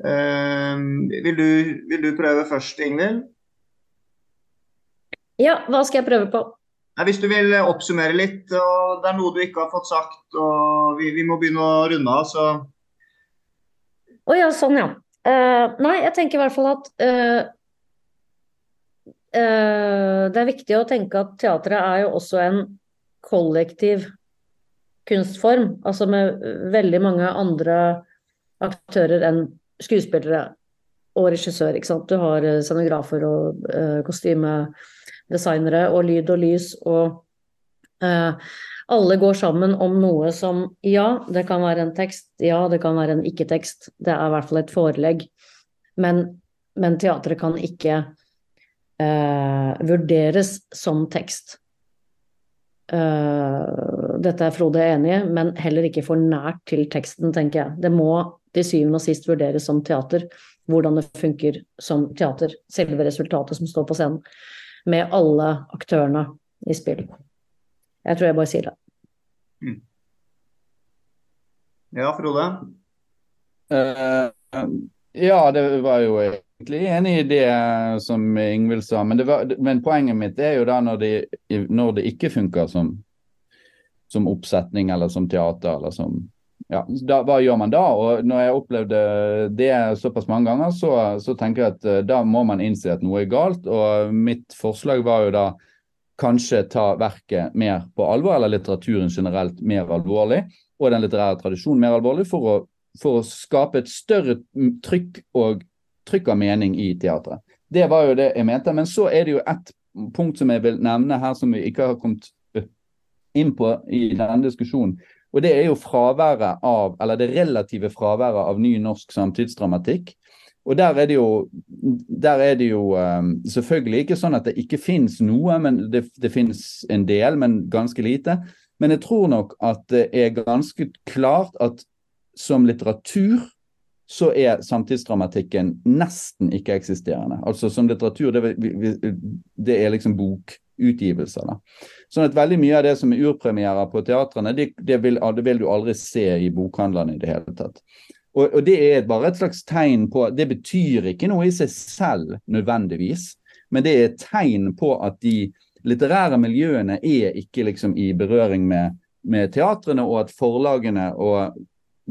Eh, vil, du, vil, du, prøve først, Ingvild? Ja, hva skal jeg prøve på? Nei, hvis du vil oppsummere litt, og det er noe du ikke har fått sagt, og vi, vi må begynne å runde av, så Å oh, ja, sånn ja. Uh, nei, jeg tenker i hvert fall at uh, uh, det er viktig å tenke at teatret er jo også en kollektiv kunstform. Altså med veldig mange andre aktører enn skuespillere og regissør. ikke sant? Du har scenografer og uh, kostymedesignere og lyd og lys og uh, alle går sammen om noe som ja, det kan være en tekst, ja, det kan være en ikke-tekst. Det er i hvert fall et forelegg. Men, men teatret kan ikke uh, vurderes som tekst. Dette er Frode enig i, men heller ikke for nært til teksten, tenker jeg. Det må til syvende og sist vurderes som teater. Hvordan det funker som teater. Selve resultatet som står på scenen med alle aktørene i spill. Jeg tror jeg bare sier det. Mm. Ja, Frode? Uh, ja, det var jo egentlig enig i det som Ingvild sa. Men, var, men, poenget mitt er jo da når det, når det ikke funker som, som oppsetning eller som teater eller som ja, da, hva gjør man da? Og når jeg opplevde det såpass mange ganger, så, så, tenker jeg at uh, da må man innse at noe er galt. Og mitt forslag var jo da kanskje ta verket mer på alvor, eller litteraturen generelt mer alvorlig, og den litterære tradisjonen mer alvorlig, for å, for å skape et større trykk og trykk av mening i teatret. Det var jo det jeg mente. Men så er det jo ett punkt som jeg vil nevne her, som vi ikke har kommet inn på i denne diskusjonen. Og det er jo fraværet av, eller det relative fraværet av ny norsk samtidsdramatikk. Og der er det jo, er det jo um, selvfølgelig ikke sånn at det ikke finnes noe, men det, det finnes en del, men ganske lite. Men jeg tror nok at det er ganske klart at som litteratur så er samtidsdramatikken nesten ikke-eksisterende. Altså som litteratur, det, det er liksom bokutgivelser. da. Sånn at veldig mye av det som er urpremierer på teatrene, det, det, vil, det, vil, du aldri se i bokhandlene i det hele tatt. Og, og, det er bare et slags tegn på Det betyr ikke noe i seg selv nødvendigvis, men det er et tegn på at de litterære miljøene er ikke liksom i berøring med, med teatrene, og at forlagene og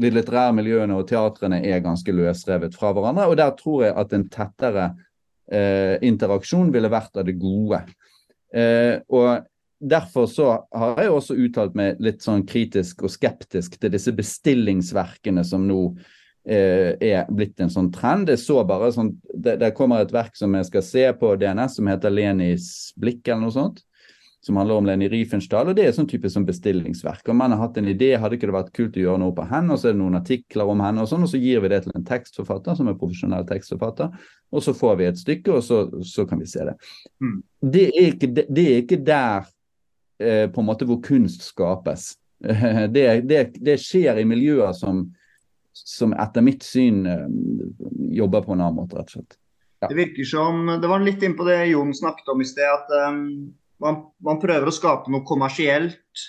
de litterære miljøene og teatrene er ganske løsrevet fra hverandre. Og der tror jeg at en tettere eh, interaksjon ville vært av det gode. Eh, og derfor så har jeg også uttalt meg litt sånn kritisk og skeptisk til disse bestillingsverkene som nå eh, er blitt en sånn trend. Jeg så bare sånn, det, det, kommer et verk som jeg skal se på DNS som heter Lenis blikk eller noe sånt. Som handler om Leni Riefenstahl. og Det er sånn type som bestillingsverk. og Man har hatt en idé, hadde ikke det vært kult å gjøre noe på henne, og så er det noen artikler om henne, og sånn, og så gir vi det til en tekstforfatter som er profesjonell tekstforfatter, og så får vi et stykke, og så, så kan vi se det. Mm. Det, er ikke, det, det, er ikke, der Eh, på en måte hvor kunst skapes. Det, det, det skjer i miljøer som, som, etter mitt syn eh, jobber på en annen måte, rett og slett. Ja. Det virker som, det var litt inn på det Jon snakket om i sted, at um, man, man, prøver å skape noe kommersielt.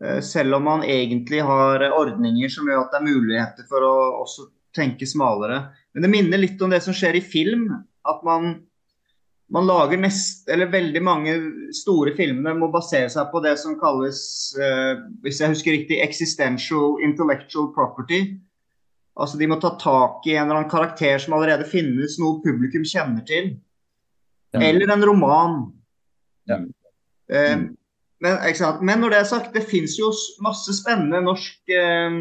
Uh, selv om man egentlig har ordninger som gjør at det er muligheter for å også tenke smalere. Men det minner litt om det som skjer i film. At man man lager nest, eller veldig mange store filmer må basere seg på det som kalles, eh, hvis jeg husker riktig, existential intellectual property. Altså De må ta tak i en eller annen karakter som allerede finnes, noe publikum kjenner til. Ja. Eller en roman. Ja. Uh, men, men, når det er sagt, det fins jo masse spennende norsk eh,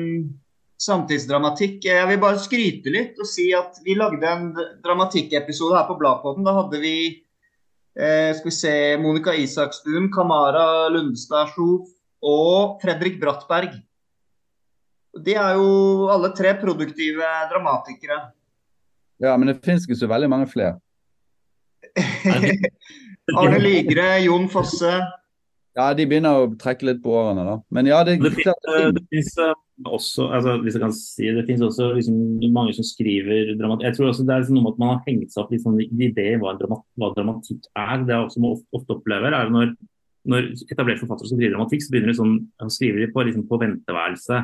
samtidsdramatikk. Jeg vil bare skryte litt og si at vi lagde en dramatikkepisode her på Bladpodden. Da hadde vi eh, skal vi se, Monica Isakstuen, Kamara Lundestad Sjof og Fredrik Brattberg. De er jo alle tre produktive dramatikere. Ja, men det finnes ikke så veldig mange flere. Arne Ligre, Jon Fosse. Ja, de begynner å trekke litt på årene, da. Men ja, det, Det finnes eh, også altså, hvis jeg kan si, det finnes også liksom, mange som skriver dramatikk. Jeg tror også det er liksom noe med at man har hengt seg opp litt sånn i det hva, dramat, hva dramatikk er. Det er også man ofte opplever, er når, når etablerte forfattere skriver dramatikk, så begynner de sånn, skriver de på, liksom, på venteværelse.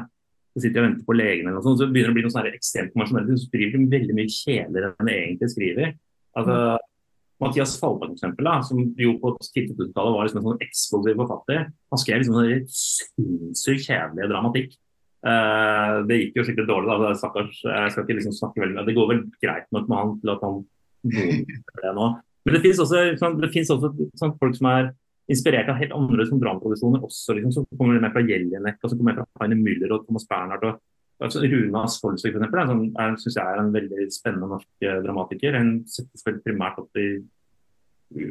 Så sitter de og venter på legen eller noe sånt, så begynner det å bli noe sånn ekstremt konvensjonelt. Så skriver de veldig mye kjedeligere enn de egentlig skriver. Altså, Mathias Falberg, for eksempel, da, som jo på 2000-tallet var liksom en sånn eksplosiv forfatter, han skrev liksom sånn sinnssykt kjedelig dramatikk. Uh, det gikk jo skikkelig dårlig, da. Stakkars. Jeg skal ikke liksom snakke veldig med Det går vel greit nok med han til at han det nå. Men det finnes også, sånn, det også sånn, folk som er inspirert av helt andre som dramaproduksjoner også, liksom, som kommer med fra Jelinek og som kommer fra Heine Müller og Thomas Bernhard. Altså, Runas Skolsvik for eksempel, er, sånn, er, synes jeg er en veldig spennende norsk eh, dramatiker. Hun settes vel primært opp i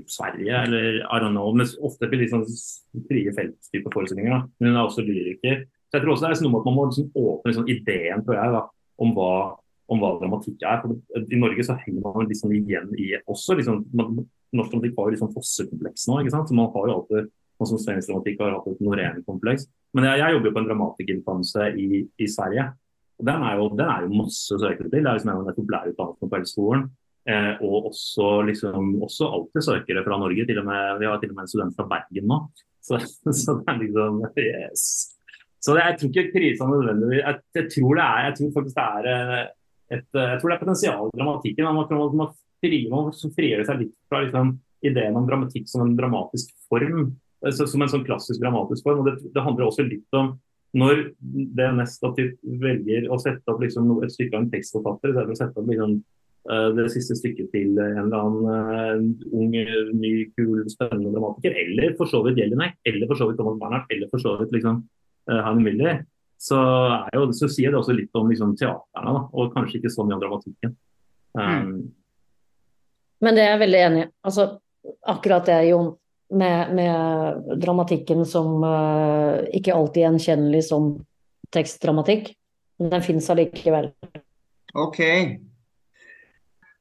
Sverige eller I don't know, men ofte på litt sånn frie feltstype forestillinger. Men hun er også lyriker. Så jeg tror også det er sånn at Man må liksom åpne liksom ideen tror jeg, da, om, hva, om hva dramatikk er. For I Norge så henger man liksom igjen i også liksom, man, Norsk dramatikk har jo liksom fossekompleks nå. ikke sant? Så man har jo alltid sånn som svensk dramatikk har hatt et Norén-kompleks. Men jeg, jeg, jobber jo på en dramatikerutdannelse i, i Sverige. og Den er jo, den er jo masse søkere til. Det er liksom en av de populære utdannelsene på Helseskolen. Eh, og også, liksom, også alltid søkere fra Norge. Til og med, vi har til og med en student fra Bergen nå. Så, så det er liksom yes. Så det, jeg tror ikke krisa nødvendigvis jeg, jeg, tror det er, jeg tror faktisk det er eh, et, jeg tror det er potensial i dramatikken. Man, man, man, frigjøre seg litt fra liksom, ideen om dramatikk som en dramatisk form som en sånn klassisk dramatisk form. og Det, det handler også litt om når det nest at de velger å sette opp liksom et stykke av en tekstforfatter, istedenfor å sette opp liksom, uh, det siste stykket til en eller annen uh, ung, ny, kul, spennende dramatiker, eller for så vidt Jelinek, eller for så vidt Thomas Barnard, eller for så vidt liksom, Heine Miller, så, jo, så, sier det også litt om liksom, teaterne, og kanskje ikke så mye om dramatikken. Um, mm. Men det er jeg veldig enig i. Altså, akkurat det, Jon med, med dramatikken som uh, ikke alltid er gjenkjennelig som tekstdramatikk. Men den fins allikevel. Ok.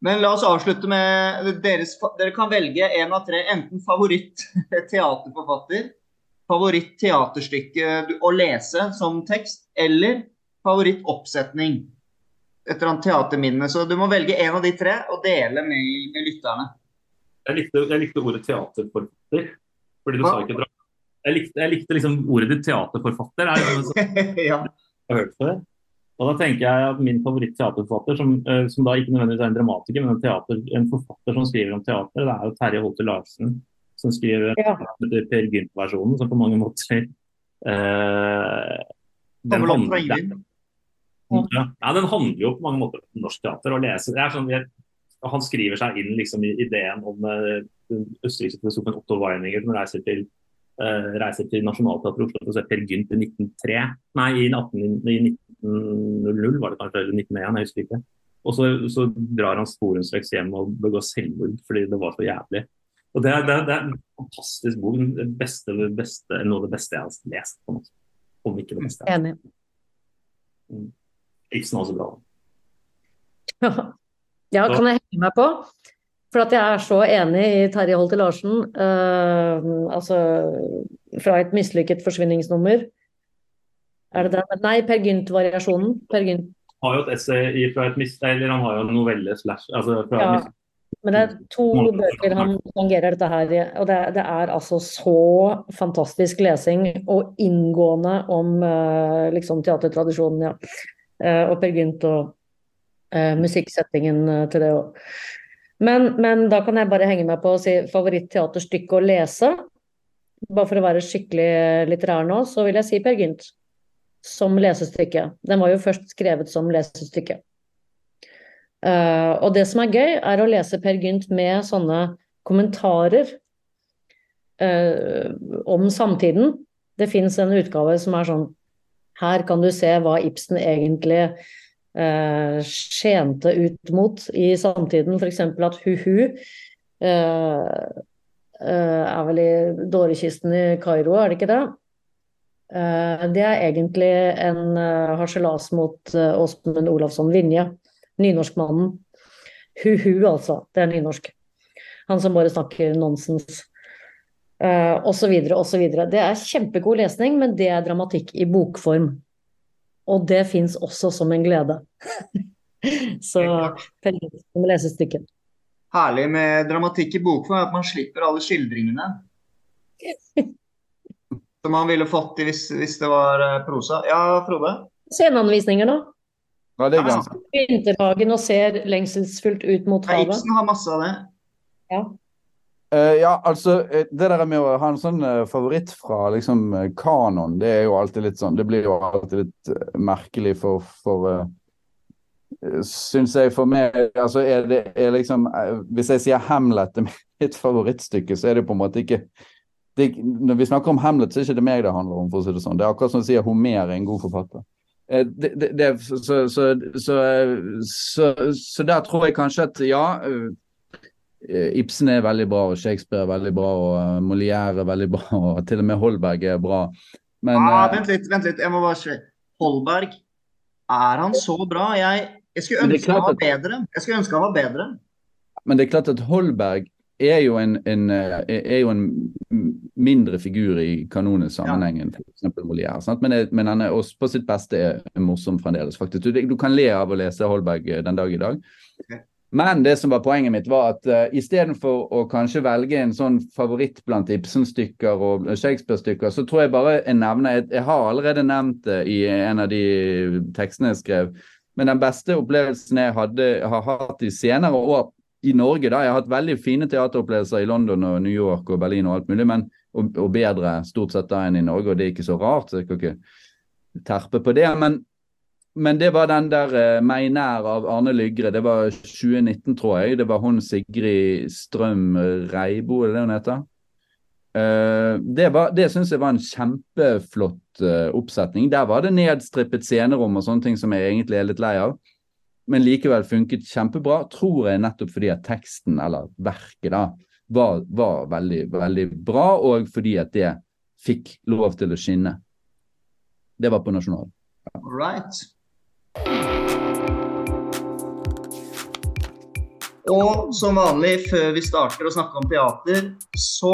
Men la oss avslutte med deres, Dere kan velge en av tre. Enten favoritt-teaterforfatter, favoritt-teaterstykke å lese som tekst, eller favoritt-oppsetning. Et eller annet teaterminne. Så du må velge en av de tre og dele med, med lytterne. Jeg likte, jeg likte ordet teaterforfatter. Fordi du Hva? sa ikke drama. Jeg likte, jeg likte liksom ordet ditt teaterforfatter. Ja. Jeg har hørt det. Og da tenker jeg at Min favoritt-teaterforfatter, som, uh, som, da ikke nødvendigvis er en dramatiker, men en, teater, en, forfatter som skriver om teater, det er jo Terje Holte Larsen. Som skriver ja. Per Gynt-versjonen, som på mange måter uh, den, handler, ja, den handler jo på mange måter om norsk teater. å lese. Det er sånn, jeg, han skriver seg inn liksom, i ideen om uh, den østerrikske filosofen Otto Weininger som reiser til, uh, reiser til Nationaltheatret Oslo for å se Per Gynt i 1903. Nei, i, 18, i 1900 var det kanskje, eller 1901, jeg husker ikke. Og så, så drar han sporenstreks hjem og begår selvmord fordi det var så jævlig. Og Det det det er en fantastisk bok. Det beste, beste, noe av det beste jeg har lest. på noe. Om ikke det beste. Enig. Mm. Ibsen er også bra. Ja, kan jeg henge meg på? For at jeg er så enig i Terje Holte Larsen. Uh, altså fra et mislykket forsvinningsnummer. Er det den? Nei, Per Gynt-variasjonen. Per Gynt. Han har jo et essay fra et mis... Eller han har jo en novelle slash altså fra ja. Men det er to bøker han tangerer dette her i. Og det, det, er altså så fantastisk lesing og inngående om uh, liksom teatertradisjonen, ja. Uh, og Per Gynt og eh, musikksettingen eh, til det òg. Men, men, da kan jeg bare henge meg på å si favoritt-teaterstykke å lese. Bare for å være skikkelig litterær nå, så vil jeg si Per Gynt som lesestykke. Den var jo først skrevet som lesestykke. Uh, og det som er gøy, er å lese Per Gynt med sånne kommentarer uh, om samtiden. Det fins en utgave som er sånn Her kan du se hva Ibsen egentlig eh, skjente ut mot i samtiden. F.eks. at Hu-Hu eh, eh, er vel i dårekisten i Kairo, er det ikke det? Eh, det er egentlig en eh, harselas mot uh, Åsmund Olavsson Vinje, nynorskmannen. Hu-Hu, altså. Det er nynorsk. Han som bare snakker nonsens. Uh, osv. osv. Det er kjempegod lesning, men det er dramatikk i bokform. Og det fins også som en glede. Så pellegrim lesestykket. Herlig med dramatikk i bokform at man slipper alle skildringene. Som man ville fått hvis, hvis det var eh, prosa. Ja, Frode? Sceneanvisninger nå. Ja, det er ganske. Vinterhagen og ser lengselsfullt ut mot havet. Ibsen har masse av det. Ja. Uh, ja, altså det der med å ha en sånn uh, favoritt fra liksom kanon, det er jo alltid litt sånn Det blir jo alltid litt uh, merkelig for, for Syns jeg for meg Altså er det er liksom Hvis jeg sier Hamlet er mitt favorittstykke, så er det på en måte ikke det, Når vi snakker om Hamlet, så er det ikke meg det handler om, for å si det sånn. Det er akkurat som å si at Homer er en god forfatter. Eh, det, det, så, så, så, så, der tror jeg kanskje at ja eh, Ibsen er veldig bra, og Shakespeare er veldig bra, og eh, Molière er veldig bra, og til og med Holberg er bra. Men, ah, vent litt, vent litt. Jeg må bare se. Holberg, er han så bra? Jeg, jeg skulle ønske han var bedre. Jeg skulle ønske han var bedre. Men det er klart at Holberg er jo en, en, er jo en mindre figur i kanonisk sammenheng enn f.eks. Molière. Men, men, han er også på sitt beste morsom fremdeles, faktisk. Du, du, kan le av å lese Holberg eh, den dag i dag. Men det som var poenget mitt, var at uh, istedenfor å kanskje velge en sånn favoritt blant Ibsen-stykker og Shakespeare-stykker, så tror jeg bare jeg nevner jeg, jeg har allerede nevnt det i en av de tekstene jeg skrev. Men den beste opplevelsen jeg hadde, har hatt i senere år i Norge, da. Jeg har hatt veldig fine teateropplevelser i London og New York og Berlin og alt mulig, men, og, og bedre stort sett da enn i Norge, og det er ikke så rart. så jeg kan ikke terpe på det. Men, men det var den der uh, meg nær av Arne Lygre. Det var 2019, tror jeg. Det var hun Sigrid Strøm Reibo, er det hun heter? Uh, det var, det syns jeg var en kjempeflott uh, oppsetning. Der var det nedstrippet scenerom og sånne ting som jeg egentlig er litt lei av men likevel funket kjempebra, tror jeg nettopp fordi at teksten, eller verket, da, var, var veldig, veldig bra, og fordi at det fikk lov til å skinne. Det var på Nasjonal. All right. Og som vanlig, før vi starter å snakke om teater, så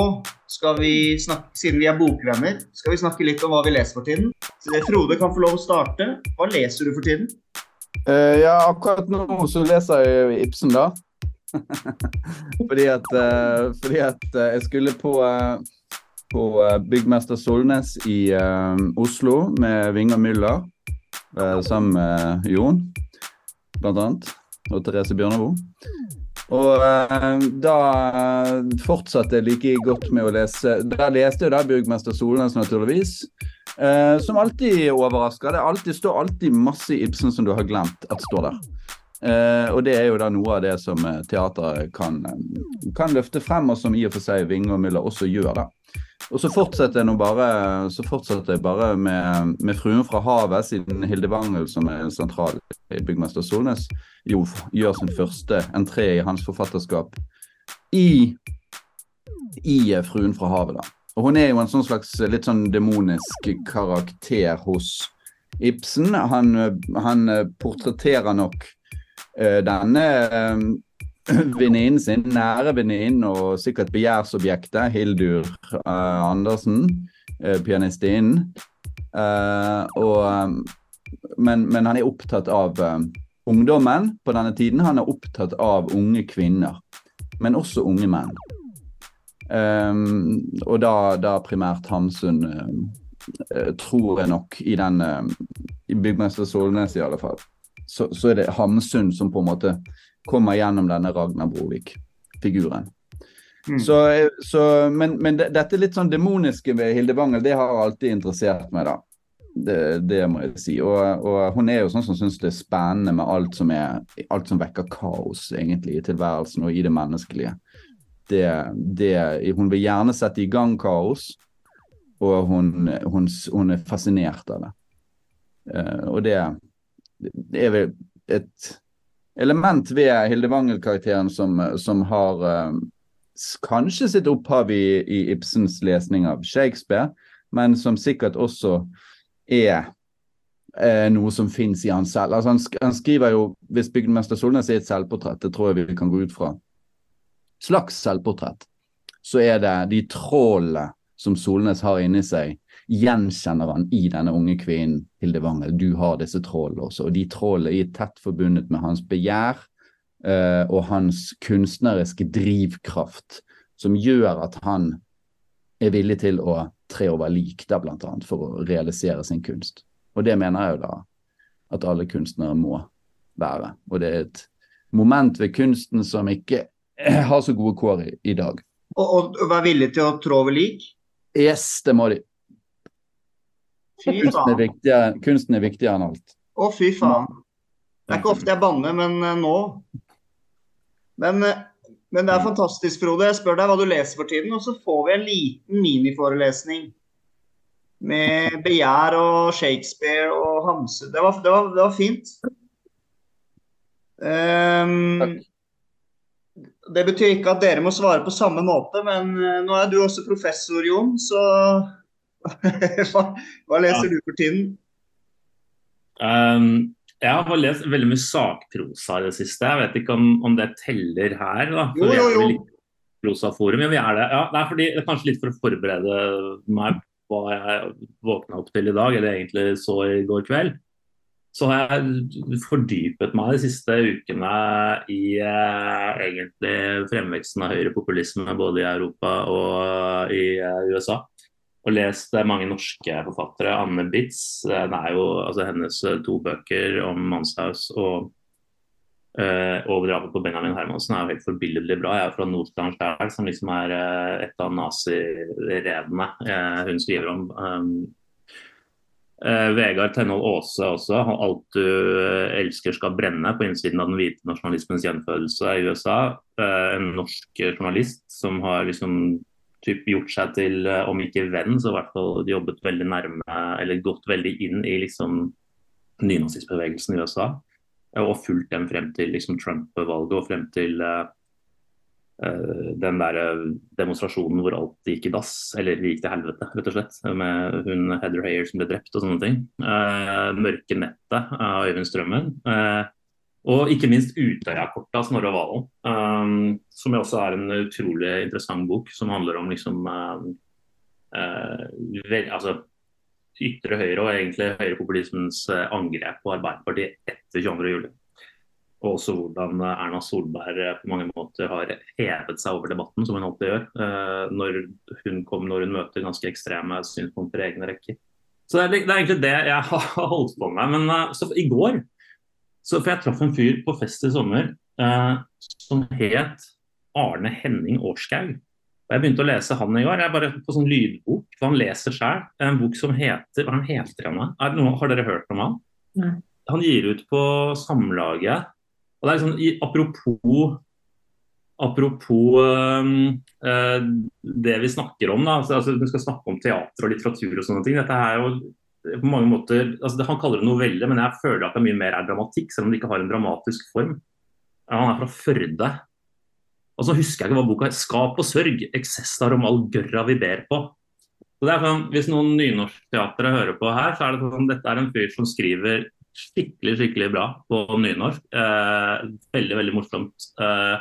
skal vi snakke, siden vi er bokvenner, skal vi snakke litt om hva vi leser for tiden. Så Frode kan få lov å starte. Hva leser du for tiden? Uh, ja, akkurat nå så leser jeg Ibsen, da. fordi at, uh, fordi at uh, jeg skulle på, på Byggmester Solnes i Oslo med Vinger Müller sammen med Jon, blant annet. Og Therese Bjørneboe. Og da fortsatte jeg like godt med å lese Da leste jeg da Byggmester Solnes, naturligvis. Eh, som alltid overrasker. Det alltid, står alltid masse Ibsen som du har glemt at står der. Uh, og det er jo da noe av det som uh, teateret kan, kan, løfte frem, og som i og for seg Vinge og Müller også gjør. da. Og så fortsetter jeg bare, så fortsetter jeg bare med, med 'Fruen fra havet', siden Hilde Wangel, som er sentral i Byggmester Solnes, jo gjør sin første entré i hans forfatterskap i, i 'Fruen fra havet'. da. Og hun er jo en sånn slags litt sånn demonisk karakter hos Ibsen. Han, han portretterer nok denne uh, venninnen sin, nære venninnen og sikkert begjærsobjektet, Hildur uh, Andersen, pianistinnen. men, men, han er opptatt av ungdommen på denne tiden. Han er opptatt av unge kvinner, men også unge menn. Um, og da, da, primært Hamsun, uh, tror jeg nok, i den uh, I Byggmester Solnes i alle fall. Så, så, er det Hamsun som på en måte kommer gjennom denne Ragnar Brovik-figuren. Mm. Så, så, men, men dette litt sånn demoniske ved Hilde Wangel, det har alltid interessert meg, da. Det, det, må jeg si. Og, og hun er jo sånn som syns det er spennende med alt som, er, alt som vekker kaos, egentlig, i tilværelsen og i det menneskelige det, det, Hun vil gjerne sette i gang kaos, og hun, hun, hun er fascinert av det. Uh, og det, det, er vel et element ved Hilde Wangel-karakteren som, som, har uh, kanskje sitt opphav i, i, Ibsens lesning av Shakespeare, men som sikkert også er eh, noe som fins i han selv. Altså han, han, skriver jo, Hvis bygdemester Solnes er et selvportrett, det tror jeg vi kan gå ut fra, slags selvportrett. så er det de trålene som Solnes har inni seg, gjenkjenner han i denne unge kvinnen Hilde Wangel. Du har disse trålene også. Og de trålene er tett forbundet med hans begjær uh, og hans kunstneriske drivkraft, som gjør at han er villig til å tre over lik der, blant annet, for å realisere sin kunst. Og det mener jeg jo da at alle kunstnere må være. Og det er et moment ved kunsten som ikke har så gode kår i, i dag. Og, og, være villig til å trå over lik? Yes, det må de. Kunsten er, viktigere, kunsten er viktigere enn alt. Å, fy faen. Det er ikke ofte jeg banner, men uh, nå. Men, uh, men, det er fantastisk, Frode. Jeg spør deg hva du leser for tiden, og så får vi en liten miniforelesning. Med begjær og Shakespeare og Hamse. Det var, det var, det var fint. Um, det betyr ikke at dere må svare på samme måte, men uh, nå er du også professor, Jon, så hva, hva, leser ja. du for tiden? Um, jeg har lest veldig mye sakprosa i det siste. Jeg vet ikke om, om det teller her. Da, jo, jo, jo. Prosaforum, ja, vi er det. Ja, det er fordi, det kanskje litt for å forberede meg på hva jeg våkna opp til i dag, eller egentlig så i går kveld. Så har jeg fordypet meg de siste ukene i eh, egentlig fremveksten av høyrepopulisme både i Europa og i eh, USA og lest mange norske forfattere. Anne Bitz. Eh, det er jo altså, hennes eh, to bøker om Manshaus og uh, og drapet på Benjamin Hermansen er jo helt forbilledlig bra. Jeg er fra Nordstrand sjøl, som liksom er uh, et av naziredene uh, hun skriver om. Um, Vegard Tenhold Aase også. 'Alt du elsker skal brenne' på innsiden av den hvite nasjonalismens gjenfødelse i USA. en norsk journalist som har liksom typ gjort seg til, eh, om ikke venn, så i hvert fall jobbet veldig nærme, eller gått veldig inn i liksom nynazistbevegelsen i USA. Og fulgt dem frem til liksom, Trump-valget og frem til uh, den der demonstrasjonen hvor alt gikk i dass, eller gikk til helvete, rett og slett. Med hun Heather Hayer som ble drept og sånne ting. Uh, 'Mørke nettet' av Øyvind Strømmen. Uh, og ikke minst Utøya-kortet av Snorre Valen, um, som også er en utrolig interessant bok. Som handler om liksom uh, uh, vel, altså, ytre høyre og egentlig høyrepopulismens uh, angrep på Arbeiderpartiet etter 22.07. Og også hvordan Erna Solberg på mange måter har hevet seg over debatten, som hun alltid gjør. Når, hun kom, når hun møter ganske ekstreme synspunkter i egne rekker. Så det er, det er, egentlig det jeg har holdt på med. Men så i går så for Jeg traff en fyr på fest i sommer eh, som het Arne Henning Årskaug. Og Jeg begynte å lese han i år, jeg er bare på sånn lydbok. for Han leser sjøl. En bok som heter Hva heter han? Har dere hørt om han? Nei. Han gir ut på Samlaget. Og det er sånn, Apropos Apropos øh, det vi snakker om, da, altså, altså, vi skal snakke om teater og litteratur og sånne ting. Dette er jo på mange måter, altså Han kaller det novelle, men jeg føler at det mye mer er dramatikk, selv om det ikke har en dramatisk form. Han er fra Førde. Og så husker jeg ikke hva boka er. 'Skap og sørg. Eksessar om all gørra vi ber på'. Så det er sånn, Hvis noen nynorskteatre hører på her, så er det sånn dette er en fyr som skriver skikkelig skikkelig bra på nynorsk. Eh, veldig, veldig morsomt. Eh,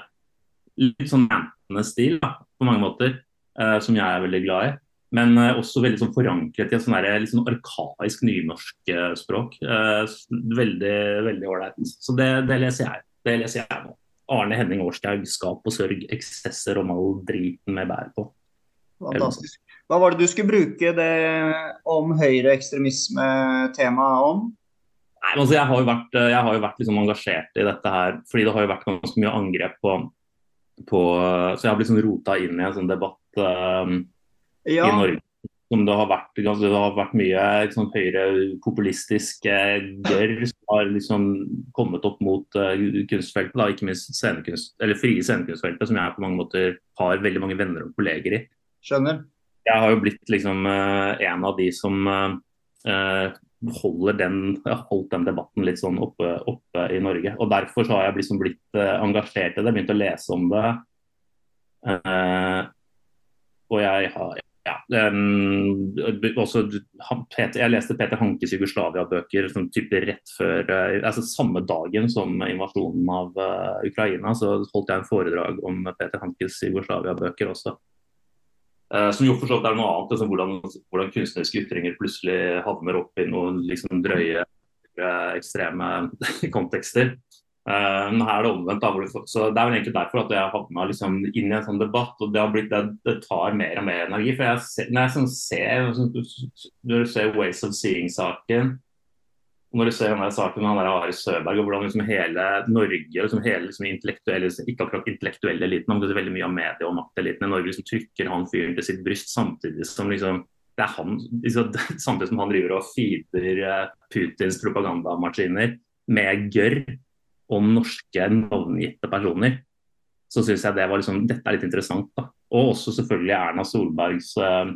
litt sånn mantende stil da, på mange måter, eh, som jeg er veldig glad i. Men uh, også veldig sånn forankret i et sånn litt sånn arkaisk nynorsk uh, språk. Uh, veldig veldig ålreit. Så det, det, leser jeg. Det leser jeg nå. Arne Henning Årskaug, 'Skap og sørg', eksesser om all driten vi bærer på. Fantastisk. Hva var det du skulle bruke det om høyreekstremisme-temaet om? Nei, altså jeg har jo vært, har jo vært liksom engasjert i dette her, fordi det har jo vært ganske mye angrep på, på Så jeg har blitt sånn rota inn i en sånn debatt. Um, ja. i Norge. Som det har vært, det har vært mye liksom, høyrepopulistisk eh, gørr som har liksom kommet opp mot uh, kunstfeltet. Da, ikke minst scenekunst, eller frie scenekunstfeltet, som jeg på mange måter har veldig mange venner og kolleger i. Skjønner. Jeg har jo blitt liksom uh, en av de som uh, holder den, holdt den debatten litt sånn oppe, oppe, i Norge. Og Derfor så har jeg liksom blitt engasjert i det, begynt å lese om det. og jeg har ja, um, også, Peter, jeg leste Peter Hankes Jugoslavia-bøker sånn type rett før uh, altså Samme dagen som invasjonen av uh, Ukraina, så holdt jeg en foredrag om Peter Hankes Jugoslavia-bøker også. Uh, som jo for så vidt er noe annet, liksom, hvordan, hvordan, kunstneriske ytringer plutselig havner opp i noen liksom, drøye, ekstreme kontekster. Uh, men her er det omvendt. Da, så Det er vel egentlig derfor at jeg havna liksom, inn i en sånn debatt. og Det, blitt, det, det tar mer og mer energi. for jeg, Når jeg sånn, ser, sånn, når du ser Ways of Seeing-saken når du ser denne saken med han Are Søberg, og hvordan liksom hele Norge, liksom hele liksom intellektuelle, ikke akkurat intellektuelle eliten, men veldig mye av medie- og makteliten i Norge liksom trykker han fyren til sitt bryst, samtidig som liksom det er han, liksom, samtidig som han driver og feeder eh, Putins propagandamaskiner med gørr om norske navngitte personer, så syns jeg det var liksom, dette er litt interessant. da. Og også selvfølgelig Erna Solbergs uh,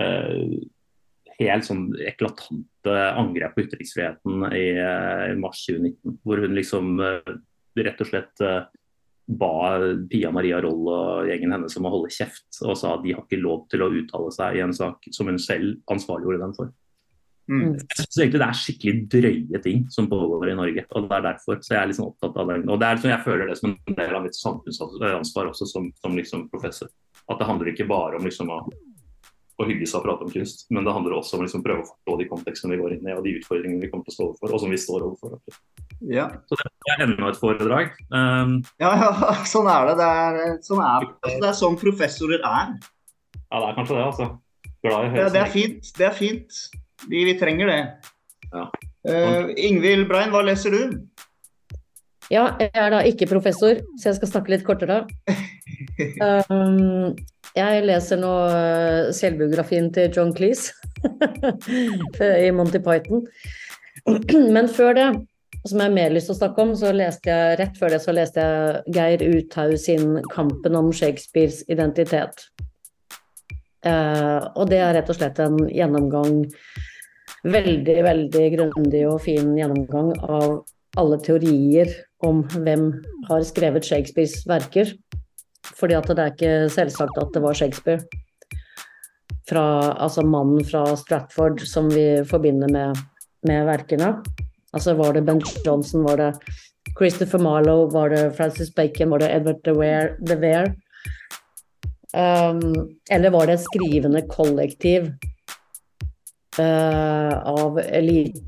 uh, helt sånn eklatante angrep på ytringsfriheten i, uh, mars 2019. Hvor hun liksom rett og slett ba Pia Maria Roll og gjengen hennes om å holde kjeft, og sa at de har ikke lov til å uttale seg i en sak som hun selv ansvarliggjorde dem for. Mm. mm. Jeg syns egentlig Det er skikkelig drøye ting som pågår i Norge. og det er derfor så jeg er liksom opptatt av det. Og det er liksom, Jeg føler det som en del av mitt samfunnsansvar også som, som liksom professor. At det handler ikke bare om liksom å, å hygge seg og prate om kunst, men det handler også om liksom prøve å forstå de kontekstene vi går inn i og de utfordringene vi kommer til å stå overfor, og som vi står overfor. Ja. Så det er enda et foredrag. Um, ja, ja, sånn er det. Det er sånn, er, det er sånn professorer er. Ja, det er kanskje det, altså. Glad i høyre. Ja, det er fint. Det er fint. Vi, vi trenger det. Ja. Uh, Ingvild Brein, hva leser du? Ja, jeg er da ikke professor, så jeg skal snakke litt kortere. Um, jeg leser nå eh, selvbiografien til John Cleese i Monty Python. Men før det, som jeg har mer lyst til å snakke om, så leste jeg rett før det så leste jeg Geir Uthaug sin 'Kampen om Shakespeares identitet'. Uh, og det er rett og slett en gjennomgang veldig, veldig grundig og fin gjennomgang av alle teorier om hvem har skrevet Shakespeares verker. Fordi at det er ikke selvsagt at det var Shakespeare. Fra, altså mannen fra Stratford som vi forbinder med, med verkene. Altså var det Ben Johnson, var det Christopher Marlowe, var det Francis Bacon, var det Edward de Vere? Um, eller var det et skrivende kollektiv av elitefolk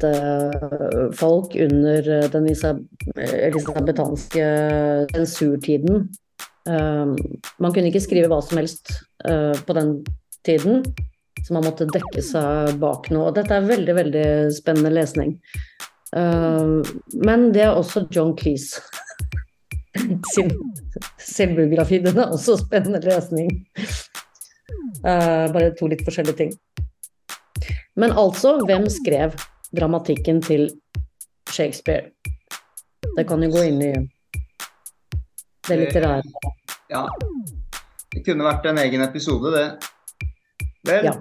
under den elisabetanske sensurtiden. Eh, man kunne ikke skrive hva som helst eh, på den tiden, så man måtte dekke seg bak noe. Og dette er veldig, veldig spennende lesning. Men det er også John Cleese sin selvbiografi. Den er også spennende lesning. Bare to litt forskjellige ting. Men altså, hvem skrev dramatikken til Shakespeare? Det kan jo gå inn i det litterære. Ja. Det kunne vært en egen episode, det. Vel, ja.